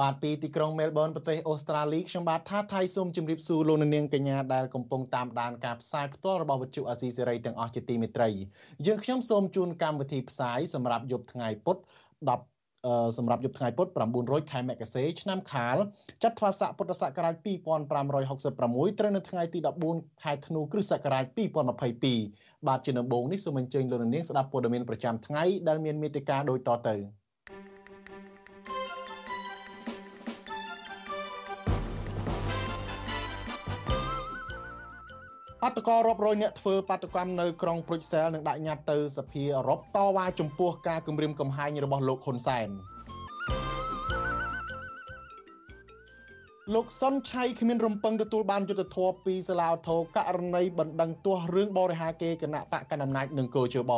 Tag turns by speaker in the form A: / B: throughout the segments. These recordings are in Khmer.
A: បាទពីទីក្រុងមែលប៊នប្រទេសអូស្ត្រាលីខ្ញុំបាទថាថៃសូមជម្រាបសួរលោកនាងកញ្ញាដែលកំពុងតាមដានការផ្សាយផ្ទាល់របស់វិទ្យុអាស៊ីសេរីទាំងអស់ជាទីមេត្រីយើងខ្ញុំសូមជូនកម្មវិធីផ្សាយសម្រាប់យប់ថ្ងៃពុធ10សម្រាប់យប់ថ្ងៃពុធ900ខែមករាឆ្នាំខាលចត្វាស័កពុទ្ធសករាជ2566ត្រូវនៅថ្ងៃទី14ខែធ្នូគ្រិស្តសករាជ2022បាទជាដំបូងនេះសូមអញ្ជើញលោកនាងស្ដាប់ព័ត៌មានប្រចាំថ្ងៃដែលមានមេតិការដូចតទៅ។ បាតកោរាប់រយអ្នកធ្វើបាតកម្មនៅក្រុងព្រុចសែលនឹងដាក់ញត្តិទៅសភាអឺរ៉ុបតវ៉ាចំពោះការគម្រាមកំហែងរបស់លោកហ៊ុនសែនលោកសុនឆៃគ្មានរំពឹងទទួលបានយុត្តិធម៌ពីសាឡាវធោករណីបណ្ដឹងទាស់រឿងបរិហាកេគណៈបកកណ្ដាលអំណាចនិងកោជប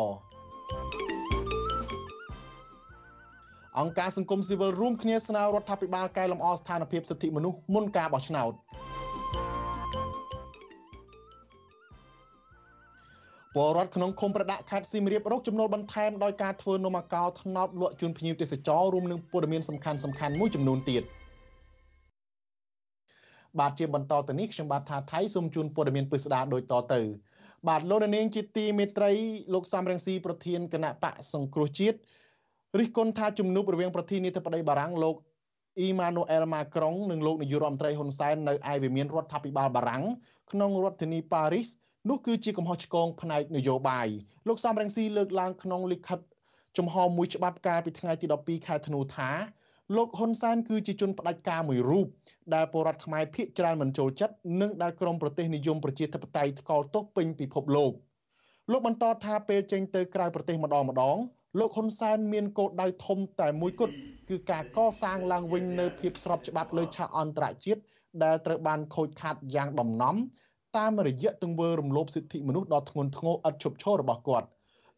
A: អង្គការសង្គមស៊ីវិលរួមគ្នាស្នើរដ្ឋាភិបាលកែលម្អស្ថានភាពសិទ្ធិមនុស្សមុនការបោះឆ្នោត ពលរដ្ឋក្នុងឃុំប្រដាក់ខេត្តសៀមរាបរកចំណូលបន្ថែមដោយការធ្វើនំអាកោថ្នោតលក់ជូនភ្ញៀវទេសចររួមនឹងព័ត៌មានសំខាន់សំខាន់មួយចំនួនទៀតបាទជាបន្តទៅនេះខ្ញុំបាទថាថៃសូមជូនព័ត៌មានពិស្ដារដូចតទៅបាទលោកនាងជាទីមេត្រីលោកសំរងស៊ីប្រធានគណៈបកសង្គ្រោះជាតិរិះគន់ថាជំនួបរវាងប្រធានាធិបតីបារាំងលោកអ៊ីម៉ានូអែលម៉ាក្រុងនិងលោកនាយករដ្ឋមន្ត្រីហ៊ុនសែននៅឯវិមានរដ្ឋាភិបាលបារាំងក្នុងរដ្ឋធានីប៉ារីស នោះគឺជាកំហុសឆ្គងផ្នែកនយោបាយលោកសំរងស៊ីលើកឡើងក្នុងលិខិតចំហមួយច្បាប់កាលពីថ្ងៃទី12ខែធ្នូថាលោកហ៊ុនសែនគឺជាជនផ្ដាច់ការមួយរូបដែលពលរដ្ឋខ្មែរភៀសច្រើនមិនចូលចិត្តនិងដែលក្រមប្រទេសនិយមប្រជាធិបតេយ្យថ្កោលទោសពេញពិភពលោកលោកបន្តថាពេលចេញទៅក្រៅប្រទេសម្ដងម្ដងលោកហ៊ុនសែនមានគោលដៅធំតែមួយគត់គឺការកសាងឡើងវិញនៅភាពស្របច្បាប់លើឆាកអន្តរជាតិដែលត្រូវបានខូចខាតយ៉ាងដំណំ តាមរយៈទង្វើរំលោភសិទ្ធិមនុស្សដ៏ធ្ងន់ធ្ងរឥតឈប់ឈររបស់គាត់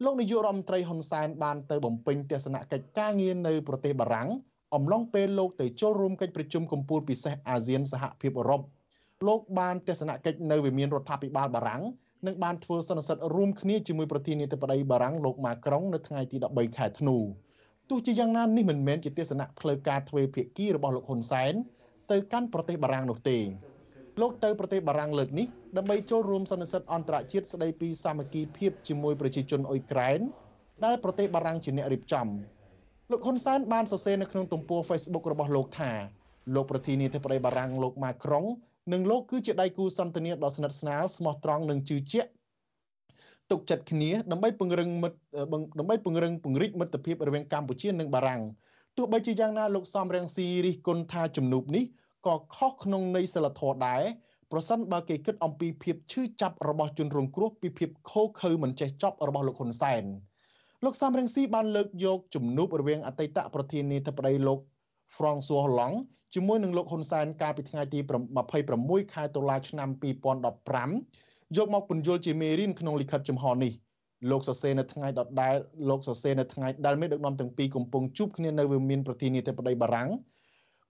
A: លោកនាយករដ្ឋមន្ត្រីហ៊ុនសែនបានទៅបំពេញទស្សនកិច្ចការងារនៅប្រទេសបារាំងអំឡុងពេលលោកទៅចូលរួមកិច្ចប្រជុំកំពូលពិសេសអាស៊ានសហភាពអឺរ៉ុបលោកបានទស្សនកិច្ចនៅវិមានរដ្ឋាភិបាលបារាំងនិងបានធ្វើសន្និសីទរួមគ្នាជាមួយប្រធានាធិបតីបារាំងលោកម៉ាក្រុងនៅថ្ងៃទី13ខែធ្នូទោះជាយ៉ាងណានេះមិនមែនជាទស្សនៈផ្លូវការទ្វេភាគីរបស់លោកហ៊ុនសែនទៅកាន់ប្រទេសបារាំងនោះទេ លោកទៅប្រទេសបារាំងលើកនេះដើម្បីចូលរួមសន្និសីទអន្តរជាតិស្ដីពីសាមគ្គីភាពជាមួយប្រជាជនអ៊ុយក្រែនដែលប្រទេសបារាំងជាអ្នករៀបចំលោកហ៊ុនសែនបានសរសេរនៅក្នុងទំព័រ Facebook របស់លោកថាលោកប្រធានាធិបតីបារាំងលោកម៉ាក្រុងនិងលោកគឺជាដៃគូសន្តិនិកដ៏ស្និទ្ធស្នាលស្មោះត្រង់និងជឿជាក់ទុកចិត្តគ្នាដើម្បីពង្រឹងមិត្តដើម្បីពង្រឹងពង្រីកមិត្តភាពរវាងកម្ពុជានិងបារាំងទោះបីជាយ៉ាងណាលោកសំរងស៊ីរិះគន់ថាជំនួបនេះ ក៏ខុសក្នុងន័យសិលធម៌ដែរប្រសិនបើគេគិតអំពីភាពឈឺចាប់របស់ជនរងគ្រោះពីភាពខូខើមិនចេះចប់របស់លោកហ៊ុនសែនលោកសំរងស៊ីបានលើកយកជំនួបរវាងអតីតប្រធានាធិបតីលោក François Hollande ជាមួយនឹងលោកហ៊ុនសែនកាលពីថ្ងៃទី26ខែតុលាឆ្នាំ2015យកមកពន្យល់ជាមេរៀនក្នុងលិខិតចំហនេះលោកសរសេរនៅថ្ងៃដដែលលោកសរសេរនៅថ្ងៃដែលមេដឹកនាំទាំងពីរកំពុងជួបគ្នានៅវិមានប្រធានាធិបតីបារាំង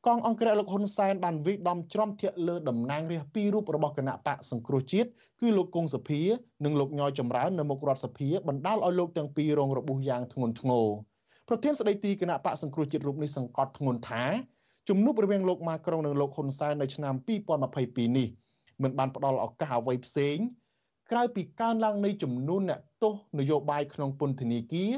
A: កងអង្គរៈលោកហ៊ុនសែនបានវិដំច្រំធាក់លើតំណាងរាស្ត្រពីររូបរបស់គណៈបកសង្គ្រោះជាតិគឺលោកគង់សុភានិងលោកញយចម្រើននៅមុខរដ្ឋសភាបណ្ដាលឲ្យលោកទាំងពីររងរបួសយ៉ាងធ្ងន់ធ្ងរប្រធានស្ដីទីគណៈបកសង្គ្រោះជាតិរូបនេះសង្កត់ធ្ងន់ថាជំនួបរវាងលោកម៉ាក្រុងនិងលោកហ៊ុនសែននៅឆ្នាំ2022នេះមិនបានផ្ដល់ឱកាសអ្វីផ្សេងក្រៅពីកើនឡើងនៃចំនួនអ្នកទោសនយោបាយក្នុងពន្ធនាគារ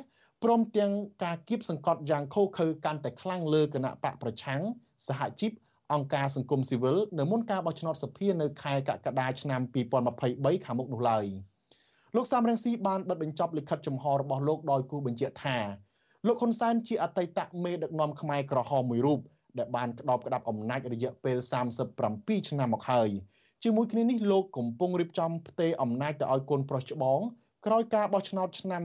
A: ព្រមទាំងការគៀបសង្កត់យ៉ាងខុសខើកាន់តែខ្លាំងលើគណៈបកប្រឆាំង សហជីពអង្គការសង្គមស៊ីវិលនៅមុនការបោះឆ្នោតសភានៅខែកក្កដាឆ្នាំ2023ខាងមុខនោះឡើយលោកសំរងស៊ីបានបិទបញ្ចប់លិខិតចំហរបស់លោកដោយគូបញ្ជាក់ថាលោកហ៊ុនសែនជាអតីតមេដឹកនាំខ្មែរក្រហមមួយរូបដែលបានក្តោបក្តាប់អំណាចរយៈពេល37ឆ្នាំមកហើយជាមួយគ្នានេះលោកកំពុងរៀបចំផ្ទេរអំណាចទៅឲ្យកូនប្រុសច្បងក្រោយការបោះឆ្នោតឆ្នាំ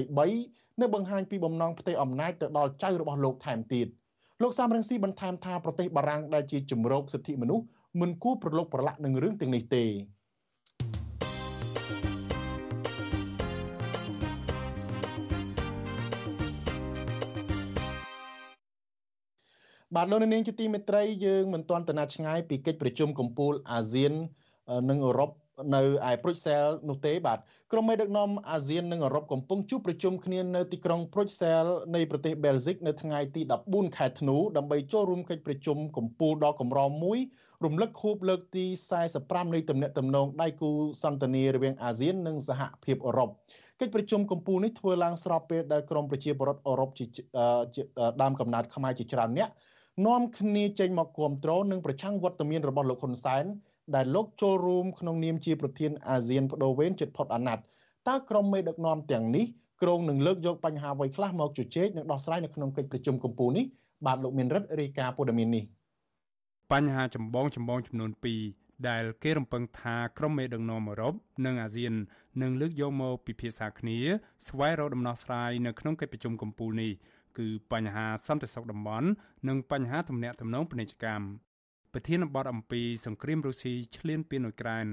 A: 2023នៅបង្ហាញពីបំណងផ្ទេរអំណាចទៅដល់ចៅរបស់លោកថែមទៀត លោកសំរងស៊ីបន្ថែមថាប្រទេសបារាំងដែលជាជំរកសិទ្ធិមនុស្សមិនគួរប្រឡូកប្រឡាក់នឹងរឿងទាំងនេះទេបាទលោកនាងជាទីមេត្រីយើងមិនទាន់ទៅណាឆ្ងាយពីកិច្ចប្រជុំកំពូលអាស៊ាននិងអឺរ៉ុប នៅឯប្រុចសែលនោះទេបាទក្រុមមេដឹកនាំអាស៊ាននិងអឺរ៉ុបកំពុងជួបប្រជុំគ្នានៅទីក្រុងប្រុចសែលនៃប្រទេសបែលហ្សិកនៅថ្ងៃទី14ខែធ្នូដើម្បីចូលរួមកិច្ចប្រជុំកំពូលដ៏កម្រមួយរំលឹកខួបលើកទី45នៃទំនាក់ទំនងដៃគូសន្តិនិរវាងអាស៊ាននិងសហភាពអឺរ៉ុបកិច្ចប្រជុំកំពូលនេះធ្វើឡើងស្របពេលដែលក្រមប្រជាពលរដ្ឋអឺរ៉ុបជាដើមកំណើតខ្មែរជាច្រើនអ្នកនាំគ្នាចេញមកគ្រប់គ្រងនិងប្រឆាំងវត្តមានរបស់លោកហ៊ុនសែន ដែលលោកចូលរួមក្នុងនាមជាប្រធានអាស៊ានបដូវវេនជិតផុតអាណត្តិតើក្រុមមេដឹកនាំទាំងនេះក្រុងនឹងលើកយកបញ្ហាអ្វីខ្លះមកជជែកនិងដោះស្រាយនៅក្នុងកិច្ចប្រជុំកំពូលនេះបាទលោកមានរិទ្ធរាយការណ៍ព័ត៌មាននេះ
B: បញ្ហាចម្បងចម្បងចំនួន2ដែលគេរំពឹងថាក្រុមមេដឹកនាំអឺរ៉ុបនិងអាស៊ាននឹងលើកយកមកពិភាក្សាគ្នា ស្វែងរកដំណោះស្រាយនៅក្នុងកិច្ចប្រជុំកំពូលនេះគឺបញ្ហាសន្តិសុខតំបន់និងបញ្ហាទំនាក់ទំនងពាណិជ្ជកម្ម ប្រធានបទអំពីសង្គ្រាមរុស្ស៊ីឈ្លានពានអ៊ុយក្រែន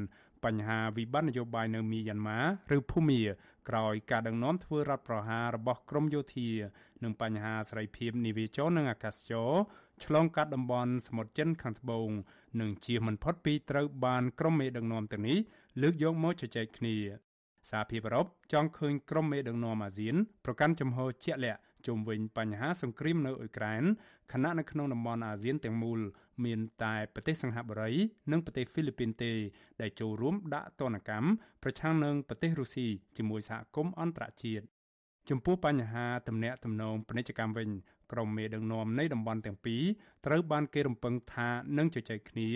B: បញ្ហាវិបត្តិនយោបាយនៅមីយ៉ាន់ម៉ាឬភូមាក្រោយការដឹកនាំធ្វើរដ្ឋប្រហាររបស់ក្រមយោធានិងបញ្ហាសេរីភាពនិវាចរនិងអាកាសចរឆ្លងកាត់តំបន់សមុទ្រចិនខាងត្បូងនិងជៀសមិនផុតពីត្រូវបានក្រុមមេដឹកនាំទាំងនេះលើកយកមកជជែកគ្នាសហភាពអឺរ៉ុបចង់ឃើញក្រុមមេដឹកនាំអាស៊ានប្រកាន់ជំហរជាក់លាក់ជុំវិញបញ្ហាសង្គ្រាមនៅអ៊ុយក្រែនខណៈនៅក្នុងតំបន់អាស៊ានទាំងមូល មានតែប្រទេសសិង្ហបុរីនិងប្រទេសហ្វីលីពីនទេ ដែលចូលរួមដាក់ទណ្ឌកម្មប្រឆាំងនឹងប្រទេសរុស្ស៊ីជាមួយសហគមន៍អន្តរជាតិចំពោះបញ្ហាទំនាក់ទំនងពាណិជ្ជកម្មវិញក្រុមមេដឹកនាំនៃតំបន់ទាំងពីរត្រូវបានគេរំពឹងថានឹងជជែកគ្នា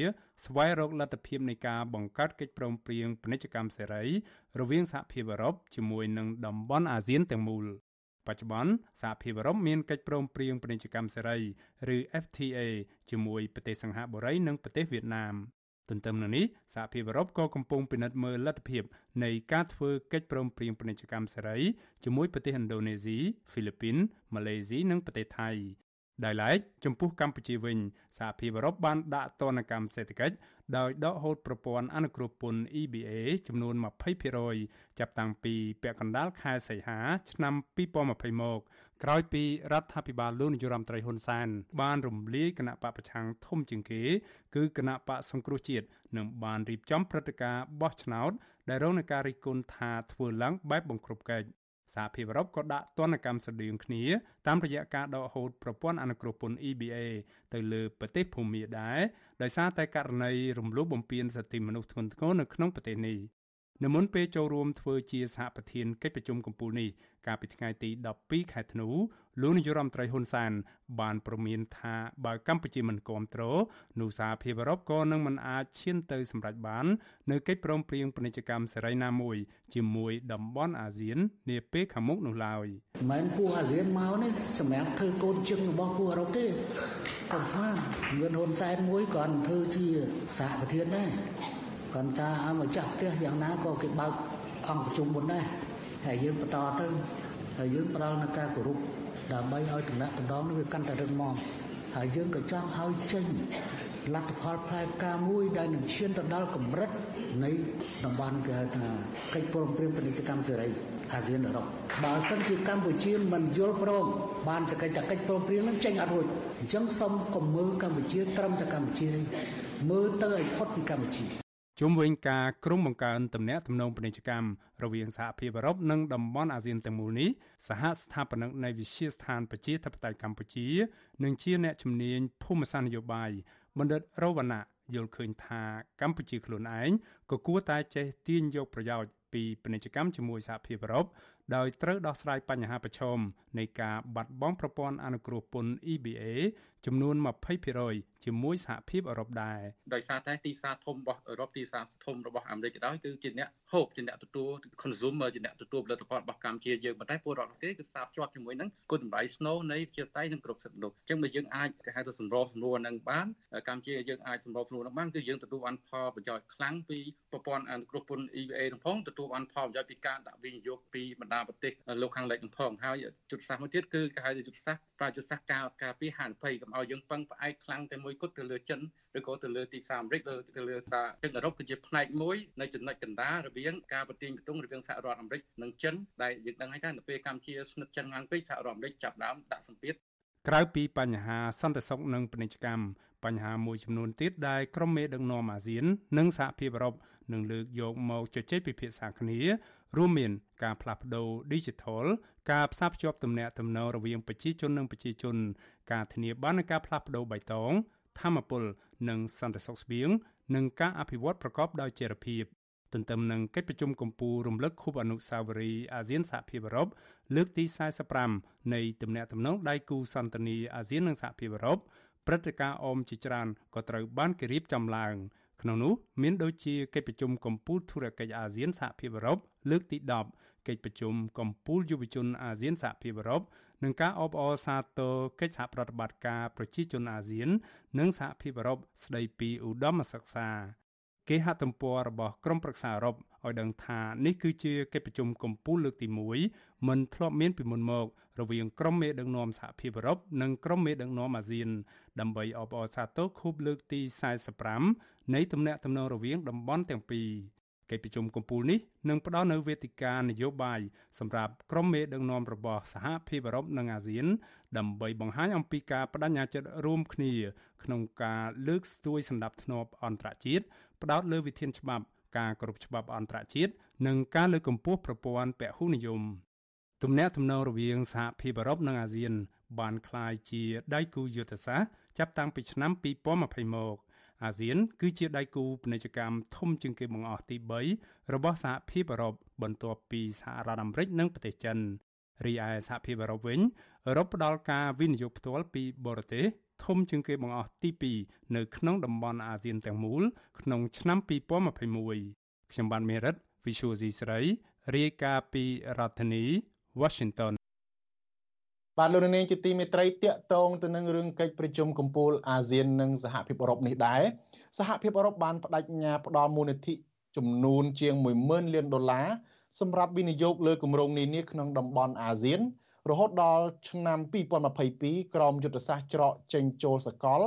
B: ស្វែងរកលទ្ធភាពនៃការបង្កើតកិច្ចព្រមព្រៀងពាណិជ្ជកម្មសេរី រវាងសហភាពអឺរ៉ុបជាមួយនឹងតំបន់អាស៊ានទាំងមូល បច្ចុប្បន្នសហភាពអឺរ៉ុបមានកិច្ចព្រមព្រៀងពាណិជ្ជកម្មសេរីឬ FTA ជាមួយប្រទេសសិង្ហបុរីនិងប្រទេសវៀតណាមទន្ទឹមនឹងនេះសហភាពអឺរ៉ុបក៏កំពុងពិនិត្យមើលលទ្ធភាពនៃការធ្វើកិច្ចព្រមព្រៀងពាណិជ្ជកម្មសេរីជាមួយប្រទេសឥណ្ឌូនេស៊ី ហ្វីលីពីន ម៉ាឡេស៊ីនិងប្រទេសថៃ ដោយឡែកចំពោះកម្ពុជាវិញសហភាពអឺរ៉ុបបានដាក់ទណ្ឌកម្មសេដ្ឋកិច្ចដោយដកហូតប្រព័ន្ធអនុគ្រោះពន្ធ EBA ចំនួន20%ចាប់តាំងពីពាក់កណ្ដាលខែសីហា ឆ្នាំ2020មកក្រោយពីរដ្ឋាភិបាលលោកនាយរដ្ឋមន្ត្រីហ៊ុនសែនបានរំលាយគណៈបកប្រឆាំងធំជាងគេ គឺគណៈបកសង្គ្រោះជាតិនិងបានរៀបចំព្រឹត្តិការណ៍បោះឆ្នោតដែលរងនឹងការរិះគន់ថាធ្វើឡើងបែបបង្ក្រប់កិច្ច សហភាពអឺរ៉ុបក៏ដាក់ទណ្ឌកម្មស្តៀងគ្នាតាមរយៈការដកហូតប្រព័ន្ធអនុគ្រោះពន្ធ EBA ទៅលើប្រទេសភូមាដែរដោយសារតែករណីរំលោភបំពានសិទ្ធិមនុស្សធ្ងន់ធ្ងរនៅក្នុងប្រទេសនេះ នៅមុនពេលចូលរួមធ្វើជាសហប្រធានកិច្ចប្រជុំកំពូលនេះកាលពីថ្ងៃទី12ខែធ្នូលោកនាយរដ្ឋមន្ត្រីហ៊ុនសែនបានប្រមានថាបើកម្ពុជាមិនគ្រប់គ្រងនោះសហភាពអឺរ៉ុបក៏នឹងមិនអាចឈានទៅសម្រេចបាននៅកិច្ចព្រមព្រៀងពាណិជ្ជកម្មសេរីណាមួយ ជាមួយតំបន់អាស៊ាននាពេលខាងមុខនោះឡើយ
C: មិនពួកអាស៊ានមកនេះសម្រាប់ធ្វើកូនជឹងរបស់ពួកអឺរ៉ុបទេកុំស្មានមានហ៊ុនសែនមួយគាត់ធ្វើជាសហប្រធានដែរ គាត់ថាឲ្យមកចាស់ផ្ទះយ៉ាងណាក៏គេបើកអង្គប្រជុំមុនដែរហើយយើងបន្តទៅហើយយើងផ្ដល់នូវការគោរពដើម្បីឲ្យតំណែងតំណងនេះវាកាន់តែរឹងមាំហើយយើងក៏ចង់ឲ្យចេញលទ្ធផលផ្លែផ្កាមួយដែលនឹងឈានទៅដល់កម្រិតនៃតំបន់គេហៅថាកិច្ចព្រមព្រៀងពាណិជ្ជកម្មសេរីអាស៊ានអឺរ៉ុបបើសិនជាកម្ពុជាមិនយល់ព្រមបានសកិច្ចកិច្ចព្រមព្រៀងនឹងចេញអត់រួចអញ្ចឹងសូមកុំមើលកម្ពុជាត្រឹមតែកម្ពុជាមើលទៅឲ្យផុតពីកម្ពុជា
B: ជុំវិញការក្រុមបង្កើនទំនាក់ទំនងពាណិជ្ជកម្មរវាងសហភាពអឺរ៉ុបនិងតំបន់អាស៊ានទាំងមូលនេះសហស្ថាបនិកនៃវិទ្យាស្ថានប្រជាធិបតេយ្យកម្ពុជានិងជាអ្នកជំនាញភូមិសាស្ត្រនយោបាយបណ្ឌិតរវណ្ណៈយល់ឃើញថាកម្ពុជាខ្លួនឯងក៏គួរតែចេះទាញយកប្រយោជន៍ពីពាណិជ្ជកម្មជាមួយសហភាពអឺរ៉ុបដោយត្រូវដោះស្រាយបញ្ហាប្រឈមនៃការបាត់បង់ប្រព័ន្ធអនុគ្រោះពន្ធ EBA ចំនួន20%ជាមួយសហភាពអឺរ៉ុបដែរ
D: ដោយសារតែទីផ្សារធំរបស់អឺរ៉ុបទីផ្សារធំរបស់អាមេរិកក៏ដោយគឺជាអ្នកហូបជាអ្នកទទួល consumer ជាអ្នកទទួលផលិតផលរបស់កម្ពុជាយើងប៉ុន្តែពលរដ្ឋគេគឺផ្សារភ្ជាប់ជាមួយនឹងគុណតម្លៃស្នូលនៃជាតៃនិងគ្រប់សិទ្ធិមនុស្សអញ្ចឹងបើយើងអាចគេហៅថាសម្របសម្រួលនឹងបានកម្ពុជាយើងអាចសម្របសម្រួលនឹងបានគឺយើងទទួលបានផលប្រយោជន៍ខ្លាំងពីប្រព័ន្ធអនុគ្រោះពន្ធ EBA នឹងផងទទួលបានផលប្រយោជន៍ពីការដាក់វិនិយោគពីបណ្ដាប្រទេសលោកខាងលិចនឹងផងហើយយុទ្ធសាស្ត្រមួយទៀតគឺគេហៅថាយុទ្ធសាស្ត្រប្រាយុទ្ធសាស្ត្រការការពារហានិភ័យកុំឲ្យយើងពឹងផ្អែកខ្លាំងតែមួយគត់ទៅលើចិនឬក៏ទៅលើទីផ្សារអាមេរិកឬទៅលើសារទឹកអឺរ៉ុបគឺជាផ្នែកមួយនៃចំណុចកណ្ដាលរវាងការប្រទាញបន្ទង់រវាងសហរដ្ឋអាមេរិកនិងចិនដែលយើងដឹងហើយថានៅពេលកម្ពុជាស្និទ្ធចិនខ្លាំងពេកសហរដ្ឋអាមេរិកចាប់ដើមដាក់សម្ពាធ
B: ក្រៅពីបញ្ហាសន្តិសុខនិងពាណិជ្ជកម្មបញ្ហាមួយចំនួនទៀតដែលក្រុមមេដឹកនាំអាស៊ាន និងសហភាពអឺរ៉ុបនឹងលើកយកមកជជែកពិភាក្សាគ្នា រួមមានការផ្លាស់ប្តូរ Digital ការផ្សារភ្ជាប់ទំនាក់ទំនងរវាងប្រជាជននិងប្រជាជន ការធានាបាននូវការផ្លាស់ប្តូរបៃតងធម្មពលនិងសន្តិសុខស្បៀងនិងការអភិវឌ្ឍប្រកបដោយចីរភាពទន្ទឹមនឹងកិច្ចប្រជុំកំពូលរំលឹកខួបអនុស្សាវរីយ៍អាស៊ានសហភាពអឺរ៉ុបលើកទី45នៃទំនាក់ទំនងដៃគូសន្តិនិកអាស៊ាននិងសហភាពអឺរ៉ុបព្រឹត្តិការណ៍អមជាច្រើនក៏ត្រូវបានគេរៀបចំឡើង ក្នុងនោះមានដូចជាកិច្ចប្រជុំកំពូលធុរកិច្ចអាស៊ានសហភាពអឺរ៉ុបលើកទី10កិច្ចប្រជុំកំពូលយុវជនអាស៊ានសហភាពអឺរ៉ុបនិងការអបអរសាទរកិច្ចសហប្រតិបត្តិការប្រជាជនអាស៊ាន និងសហភាពអឺរ៉ុបស្ដីពីឧត្តមសិក្សាគេហទំព័ររបស់ក្រមប្រឹក្សាអឺរ៉ុបឲ្យដឹងថានេះគឺជាកិច្ចប្រជុំកំពូលលើកទី1មិនធ្លាប់មានពីមុនមក រវាងក្រុមមេដឹកនាំសហភាពអឺរ៉ុបនិងក្រុមមេដឹកនាំអាស៊ាន ដើម្បីអបអរសាទរខួបលើកទី45 នៃទំនាក់ទំនងរវាងតំបន់ទាំងពីរកិច្ចប្រជុំកំពូលនេះនឹងផ្ដល់នូវវេទិកានយោបាយសម្រាប់ក្រុមមេដឹកនាំរបស់សហភាពអឺរ៉ុបនិងអាស៊ាន ដើម្បីបង្ហាញអំពីការបដិញ្ញាចិត្តរួមគ្នា ក្នុងការលើកស្ទួយសន្តិភាពអន្តរជាតិផ្ដោតលើវិធានច្បាប់ការគោរពច្បាប់អន្តរជាតិនិងការលើកកម្ពស់ប្រព័ន្ធពហុនិយមទំនាក់ទំនងរវាងសហភាពអឺរ៉ុបនិងអាស៊ាន បានក្លាយជាដៃគូយុទ្ធសាស្ត្រចាប់តាំងពីឆ្នាំ2020មក អាស៊ាន គឺជាដៃគូពាណិជ្ជកម្មធំជាងគេបង្អស់ទី3របស់សហភាពអឺរ៉ុបបន្ទាប់ពីសហរដ្ឋអាមេរិកនិងប្រទេសចិនរីឯសហភាពអឺរ៉ុបវិញអឺរ៉ុបផ្ដល់ការវិនិយោគផ្ទាល់ពីបរទេសធំជាងគេបង្អស់ទី2នៅក្នុងតំបន់អាស៊ានទាំងមូល ក្នុងឆ្នាំ2021ខ្ញុំបានមេរិត Visual C ស្រីរាយការណ៍ពីរដ្ឋធានី Washington
A: បាទលោកនាងជាទីមេត្រីតកតងទៅនឹងរឿងកិច្ចប្រជុំកំពូលអាស៊ាននិងសហភាពអឺរ៉ុបនេះដែរសហភាពអឺរ៉ុបបានបដិញ្ញាផ្ដល់មូលនិធិចំនួនជាង10000លានដុល្លារសម្រាប់វិនិយោគលើគម្រោងនានាក្នុងតំបន់អាស៊ាន រហូតដល់ឆ្នាំ2022ក្រោមយុទ្ធសាស្ត្រច្រកចេញចូលសកល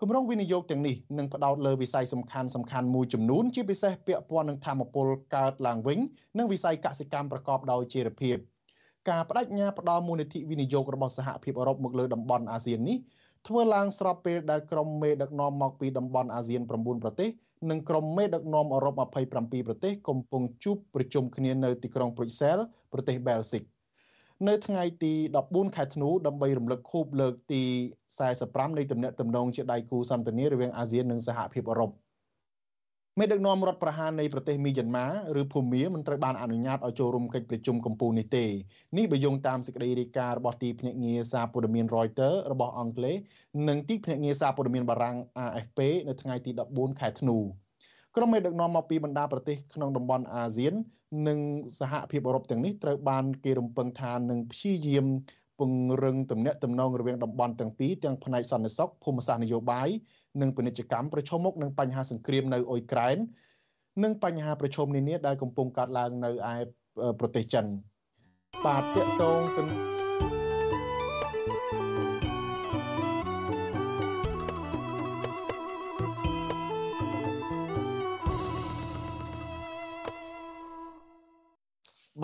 A: គម្រោងវិនិយោគទាំងនេះនឹងផ្ដោតលើវិស័យសំខាន់សំខាន់មួយចំនួនជាពិសេសពាក់ព័ន្ធនឹងធម្មពលកើតឡើងវិញ និងវិស័យកសិកម្មប្រកបដោយចីរភាព ការបដិញ្ញាផ្ដល់មូលនិធិវិនិយោគរបស់សហភាពអឺរ៉ុបមកលើតំបន់អាស៊ាននេះធ្វើឡើងស្របពេលដែលក្រុមមេដឹកនាំមកពីតំបន់អាស៊ាន9ប្រទេសនិងក្រុមមេដឹកនាំអឺរ៉ុប27ប្រទេសកំពុងជួបប្រជុំគ្នានៅទីក្រុងព្រុយសែលប្រទេសបែលហ្សិកនៅថ្ងៃទី14ខែធ្នូដើម្បីរំលឹកខួបលើកទី45នៃទំនាក់ទំនងជាដៃគូសន្តិនិករវាងអាស៊ាននិងសហភាពអឺរ៉ុប មេដឹកនាំរដ្ឋប្រហារនៃប្រទេសមីយ៉ាន់ម៉ាឬភូមាមិនត្រូវបានអនុញ្ញាតឲ្យចូលរួមកិច្ចប្រជុំកំពូលនេះទេនេះបើយោងតាមសេចក្តីរាយការណ៍របស់ទីភ្នាក់ងារសារព័ត៌មាន Reuters របស់អង់គ្លេសនិងទីភ្នាក់ងារសារព័ត៌មានបារាំង AFP នៅថ្ងៃទី14ខែធ្នូក្រុមមេដឹកនាំមកពីបណ្ដាប្រទេសក្នុងតំបន់អាស៊ាន និងសហភាពអឺរ៉ុបទាំងនេះត្រូវបានគេរំពឹងថានឹងព្យាយាមពង្រឹងទំនាក់ទំនងរវាងតំបន់ទាំងពីរទាំងផ្នែកសន្តិសុខភូមិសាស្ត្រនយោបាយ និងពាណិជ្ជកម្មប្រឈមមុខនឹងបញ្ហាសង្គ្រាមនៅអ៊ុយក្រែននិងបញ្ហាប្រឈមនានាដែលកំពុងកើតឡើងនៅឯប្រទេសចិនបាទតកតងទៅ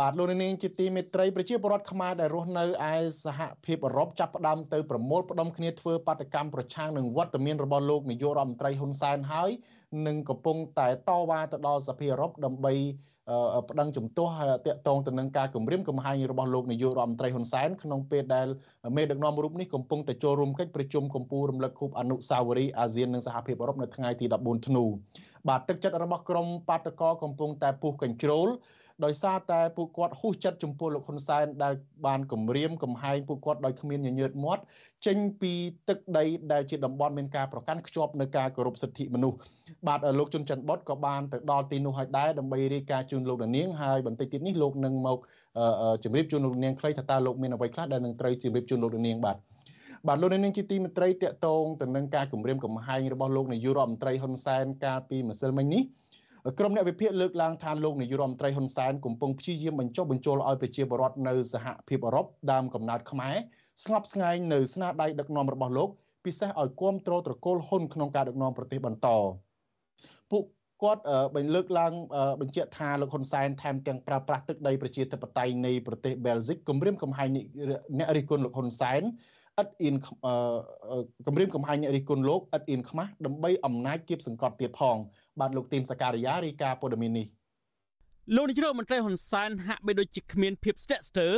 A: បាទលោកនាងជាទីមេត្រីប្រជាពលរដ្ឋខ្មែរដែលរស់នៅឯសហភាពអឺរ៉ុបចាប់ផ្ដើមទៅប្រមូលផ្ដុំគ្នាធ្វើបាតកម្មប្រឆាំងនឹងវត្តមានរបស់លោកនាយករដ្ឋមន្ត្រីហ៊ុនសែនហើយនឹងកំពុងតែតវ៉ាទៅដល់សភាអឺរ៉ុបដើម្បីប្តឹងជំទាស់តាក់ទងទៅនឹងការគម្រាមកំហែងរបស់លោកនាយករដ្ឋមន្ត្រីហ៊ុនសែនក្នុងពេលដែលមេដឹកនាំរូបនេះកំពុងតែចូលរួមកិច្ចប្រជុំកម្ពុជារំលឹកខួបអនុស្សាវរីយ៍អាស៊ាននិងសហភាពអឺរ៉ុបនៅថ្ងៃទី14ធ្នូបាទទឹកចិត្តរបស់ក្រមបាតកោកំពុងតែពុះកញ្ជ្រោល ដោយសារតែពួកគាត់ហ៊ុសចិត្តចំពោះលោកហ៊ុនសែនដែលបានគម្រាមកំហែងពួកគាត់ដោយគ្មានញញើតមាត់ចេញពីទឹកដីដែលជាតំបន់មានការប្រកាន់ខ្ជាប់នៅការគោរពសិទ្ធិមនុស្សបាទលោកជុនច័ន្ទបុតក៏បានទៅដល់ទីនោះហើយដែរដើម្បីរាយការណ៍ជូនលោកនាងហើយបន្តិចទៀតនេះលោកនឹងមកជម្រាបជូនលោកនាងខ្លីថាតើលោកមានអ្វីខ្លះដែលនឹងត្រូវជម្រាបជូនលោកនាងបាទបាទលោកនាងជាទីមេត្រីតកតងទៅនឹងការគម្រាមកំហែងរបស់លោកនាយករដ្ឋមន្ត្រីហ៊ុនសែនកាលពីម្សិលមិញនេះ ក្រុមអ្នកវិភាគលើកឡើងថាលោកនាយរដ្ឋមន្ត្រីហ៊ុនសែនកំពុងព្យាយាមបញ្ចុះបញ្ចូលឲ្យប្រជាពលរដ្ឋនៅសហភាពអឺរ៉ុបដើមកំណើតខ្មែរស្ងប់ស្ងាយនៅស្នាដៃដឹកនាំរបស់លោកពិសេសឲ្យគ្រប់គ្រងត្រកូលហ៊ុនក្នុងការដឹកនាំប្រទេសបន្តពួកគាត់បញ្លើកឡើងបញ្ជាក់ថាលោកហ៊ុនសែនថែមទាំងប្រើប្រាស់ទឹកដីប្រជាធិបតេយ្យនៃប្រទេសបែលហ្សិកគម្រាមកំហែងអ្នករិះគន់លោកហ៊ុនសែន ឥតអៀនគម្រាមកំហែងអ្នករិះគន់លោកឥតអៀនខ្មាស់ដើម្បីអំណាចគៀបសង្កត់ទៀតផង បាទលោកទីនសការីយ៉ារាយការណ៍ព័ត៌មាននេះ
E: លោកនាយករដ្ឋមន្ត្រីហ៊ុនសែនហាក់បីដូចជាគ្មានភាពស្ទាក់ស្ទើរ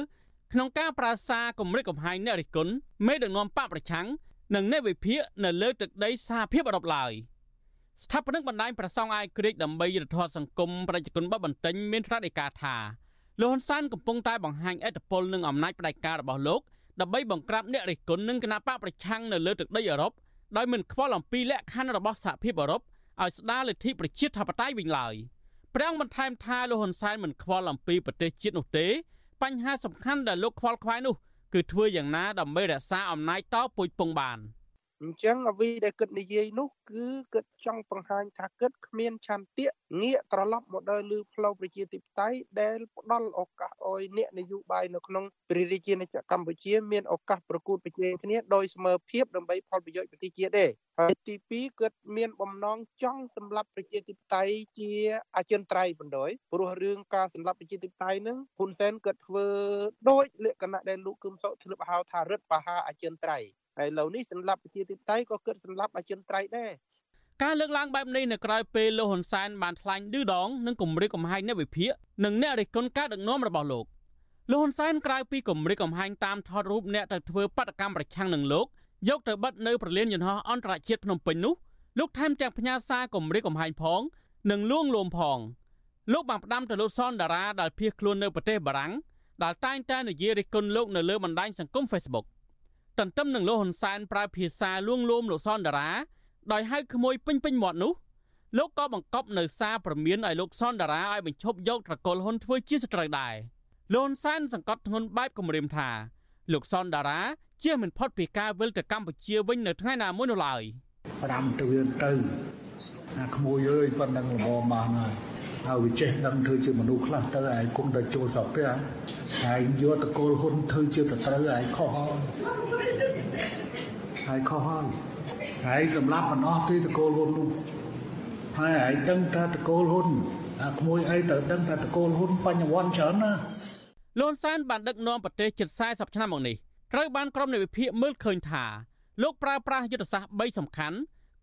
E: ក្នុងការប្រាសាគម្រិតកំហែងអ្នករិះគន់មេដឹកនាំបកប្រឆាំងនិងអ្នកវិភាគនៅលើទឹកដីសហភាពអឺរ៉ុបឡើយស្ថាបនិកបណ្ដាញប្រសងអាយក្រិកដើម្បីយុទ្ធធម៌សង្គមប្រជាជនបបបន្ទិញមានត្រាដីកាថាលោកហ៊ុនសែនកំពុងតែបង្ហាញឥទ្ធិពលនិងអំណាចផ្ដាច់ការរបស់លោក ដើម្បីបង្ក្រាបអ្នករិះគន់និងគណៈបកប្រឆាំងនៅលើទឹកដីអឺរ៉ុបដោយមិនខ្វល់អំពីលក្ខខណ្ឌរបស់សហភាពអឺរ៉ុបឲ្យស្ដារលទ្ធិប្រជាធិបតេយ្យវិញឡើយព្រះអង្គបន្ថែមថាលោកហ៊ុនសែនមិនខ្វល់អំពីប្រទេសជាតិនោះទេបញ្ហាសំខាន់ដែលលោកខ្វល់ខ្វាយនោះគឺធ្វើយ៉ាងណាដើម្បីរក្សាអំណាចតពុយពងបាន។
F: អញ្ចឹងអ្វីដែលគិតនិយាយនោះគឺគិតចង់បង្ហាញថាគិតគ្មានឆន្ទៈងាកត្រឡប់មកដល់លើផ្លូវប្រជាធិបតេយ្យដែលផ្ដល់ឱកាសឲ្យអ្នកនយោបាយនៅក្នុងព្រះរាជាណាចក្រកម្ពុជាមានឱកាសប្រកួតប្រជែងគ្នាដោយស្មើភាពដើម្បីផលប្រយោជន៍ប្រទេសជាតិទេហើយទី2គាត់មានបំណងចង់សម្លាប់ប្រជាធិបតេយ្យជាអចិន្ត្រៃយ៍បណ្ដោយព្រោះរឿងការសម្លាប់ប្រជាធិបតេយ្យនឹងហ៊ុនសែនគាត់ធ្វើដោយលក្ខណៈដែលលោកគឹមសុខធ្លាប់ហៅថារដ្ឋបហាអចិន្ត្រៃយ៍ ហើយឥឡូវនេះសម្រាប់ប្រជាធិបតេយ្យក៏គិតសម្រាប់អចិន្ត្រៃយ៍ដែរ
E: ការលើកឡើងបែបនេះនៅក្រៅពេលលោកហ៊ុនសែនបានថ្លែងឌឺដងនិងគម្រាមកំហែងអ្នកវិភាគនិងអ្នករិះគន់ការដឹកនាំរបស់លោកលោកហ៊ុនសែនក្រៅពីគម្រាមកំហែងតាមថតរូបអ្នកទៅធ្វើបដកម្មប្រឆាំងនឹងលោកយកទៅបិទនៅប្រលានយន្តហោះអន្តរជាតិភ្នំពេញនោះលោកថែមទាំងផ្ញើសារគម្រាមកំហែងផង និងលួងលោមផងលោកបានផ្ដាំទៅលោកសនតារាដែលភៀសខ្លួននៅប្រទេសបារាំងដែលតែងតែនិយាយរិះគន់លោកនៅលើបណ្ដាញសង្គម Facebook ទន្ទឹមនឹងលោកហ៊ុនសែនប្រើភាសាលួងលោមលោកសនតារាដោយហៅក្មួយពេញពេញមាត់នោះលោកក៏បង្កប់នៅសារព្រមានឲ្យលោកសនតារាឲ្យបញ្ឈប់យកត្រកូលហ៊ុនធ្វើជាសត្រូវដែរលោកហ៊ុនសែនសង្កត់ធ្ងន់បែបគម្រាមថាលោកសនតារាជៀសមិនផុតពីការវិលទៅកម្ពុជាវិញនៅថ្ងៃណាមួយនោះឡើយ
C: 5ទៅវាទៅអាក្មួយអើយប៉ុណ្ណឹងល្មមមកហើយ ហើយវាចេះដឹងធ្វើជាមនុស្សខ្លះទៅឯងគុំតែចូលស្រុកទេហើយយកតកូលហ៊ុនធ្វើជាសត្រូវឯងខុសហើយហើយខុសហើយហើយសម្រាប់មិនអស់ទេតកូលហ៊ុននោះហើយឯងដឹងថាតកូលហ៊ុនអាក្មួយអីទៅដឹងថាតកូលហ៊ុនបញ្ញវន្តច្រើនណា
E: លន់សានបានដឹកនាំប្រទេសជិត40ឆ្នាំមកនេះត្រូវបានក្រុមនៃវិភាគមើលឃើញថាលោកប្រើប្រាស់យុទ្ធសាស្ត្រ3សំខាន់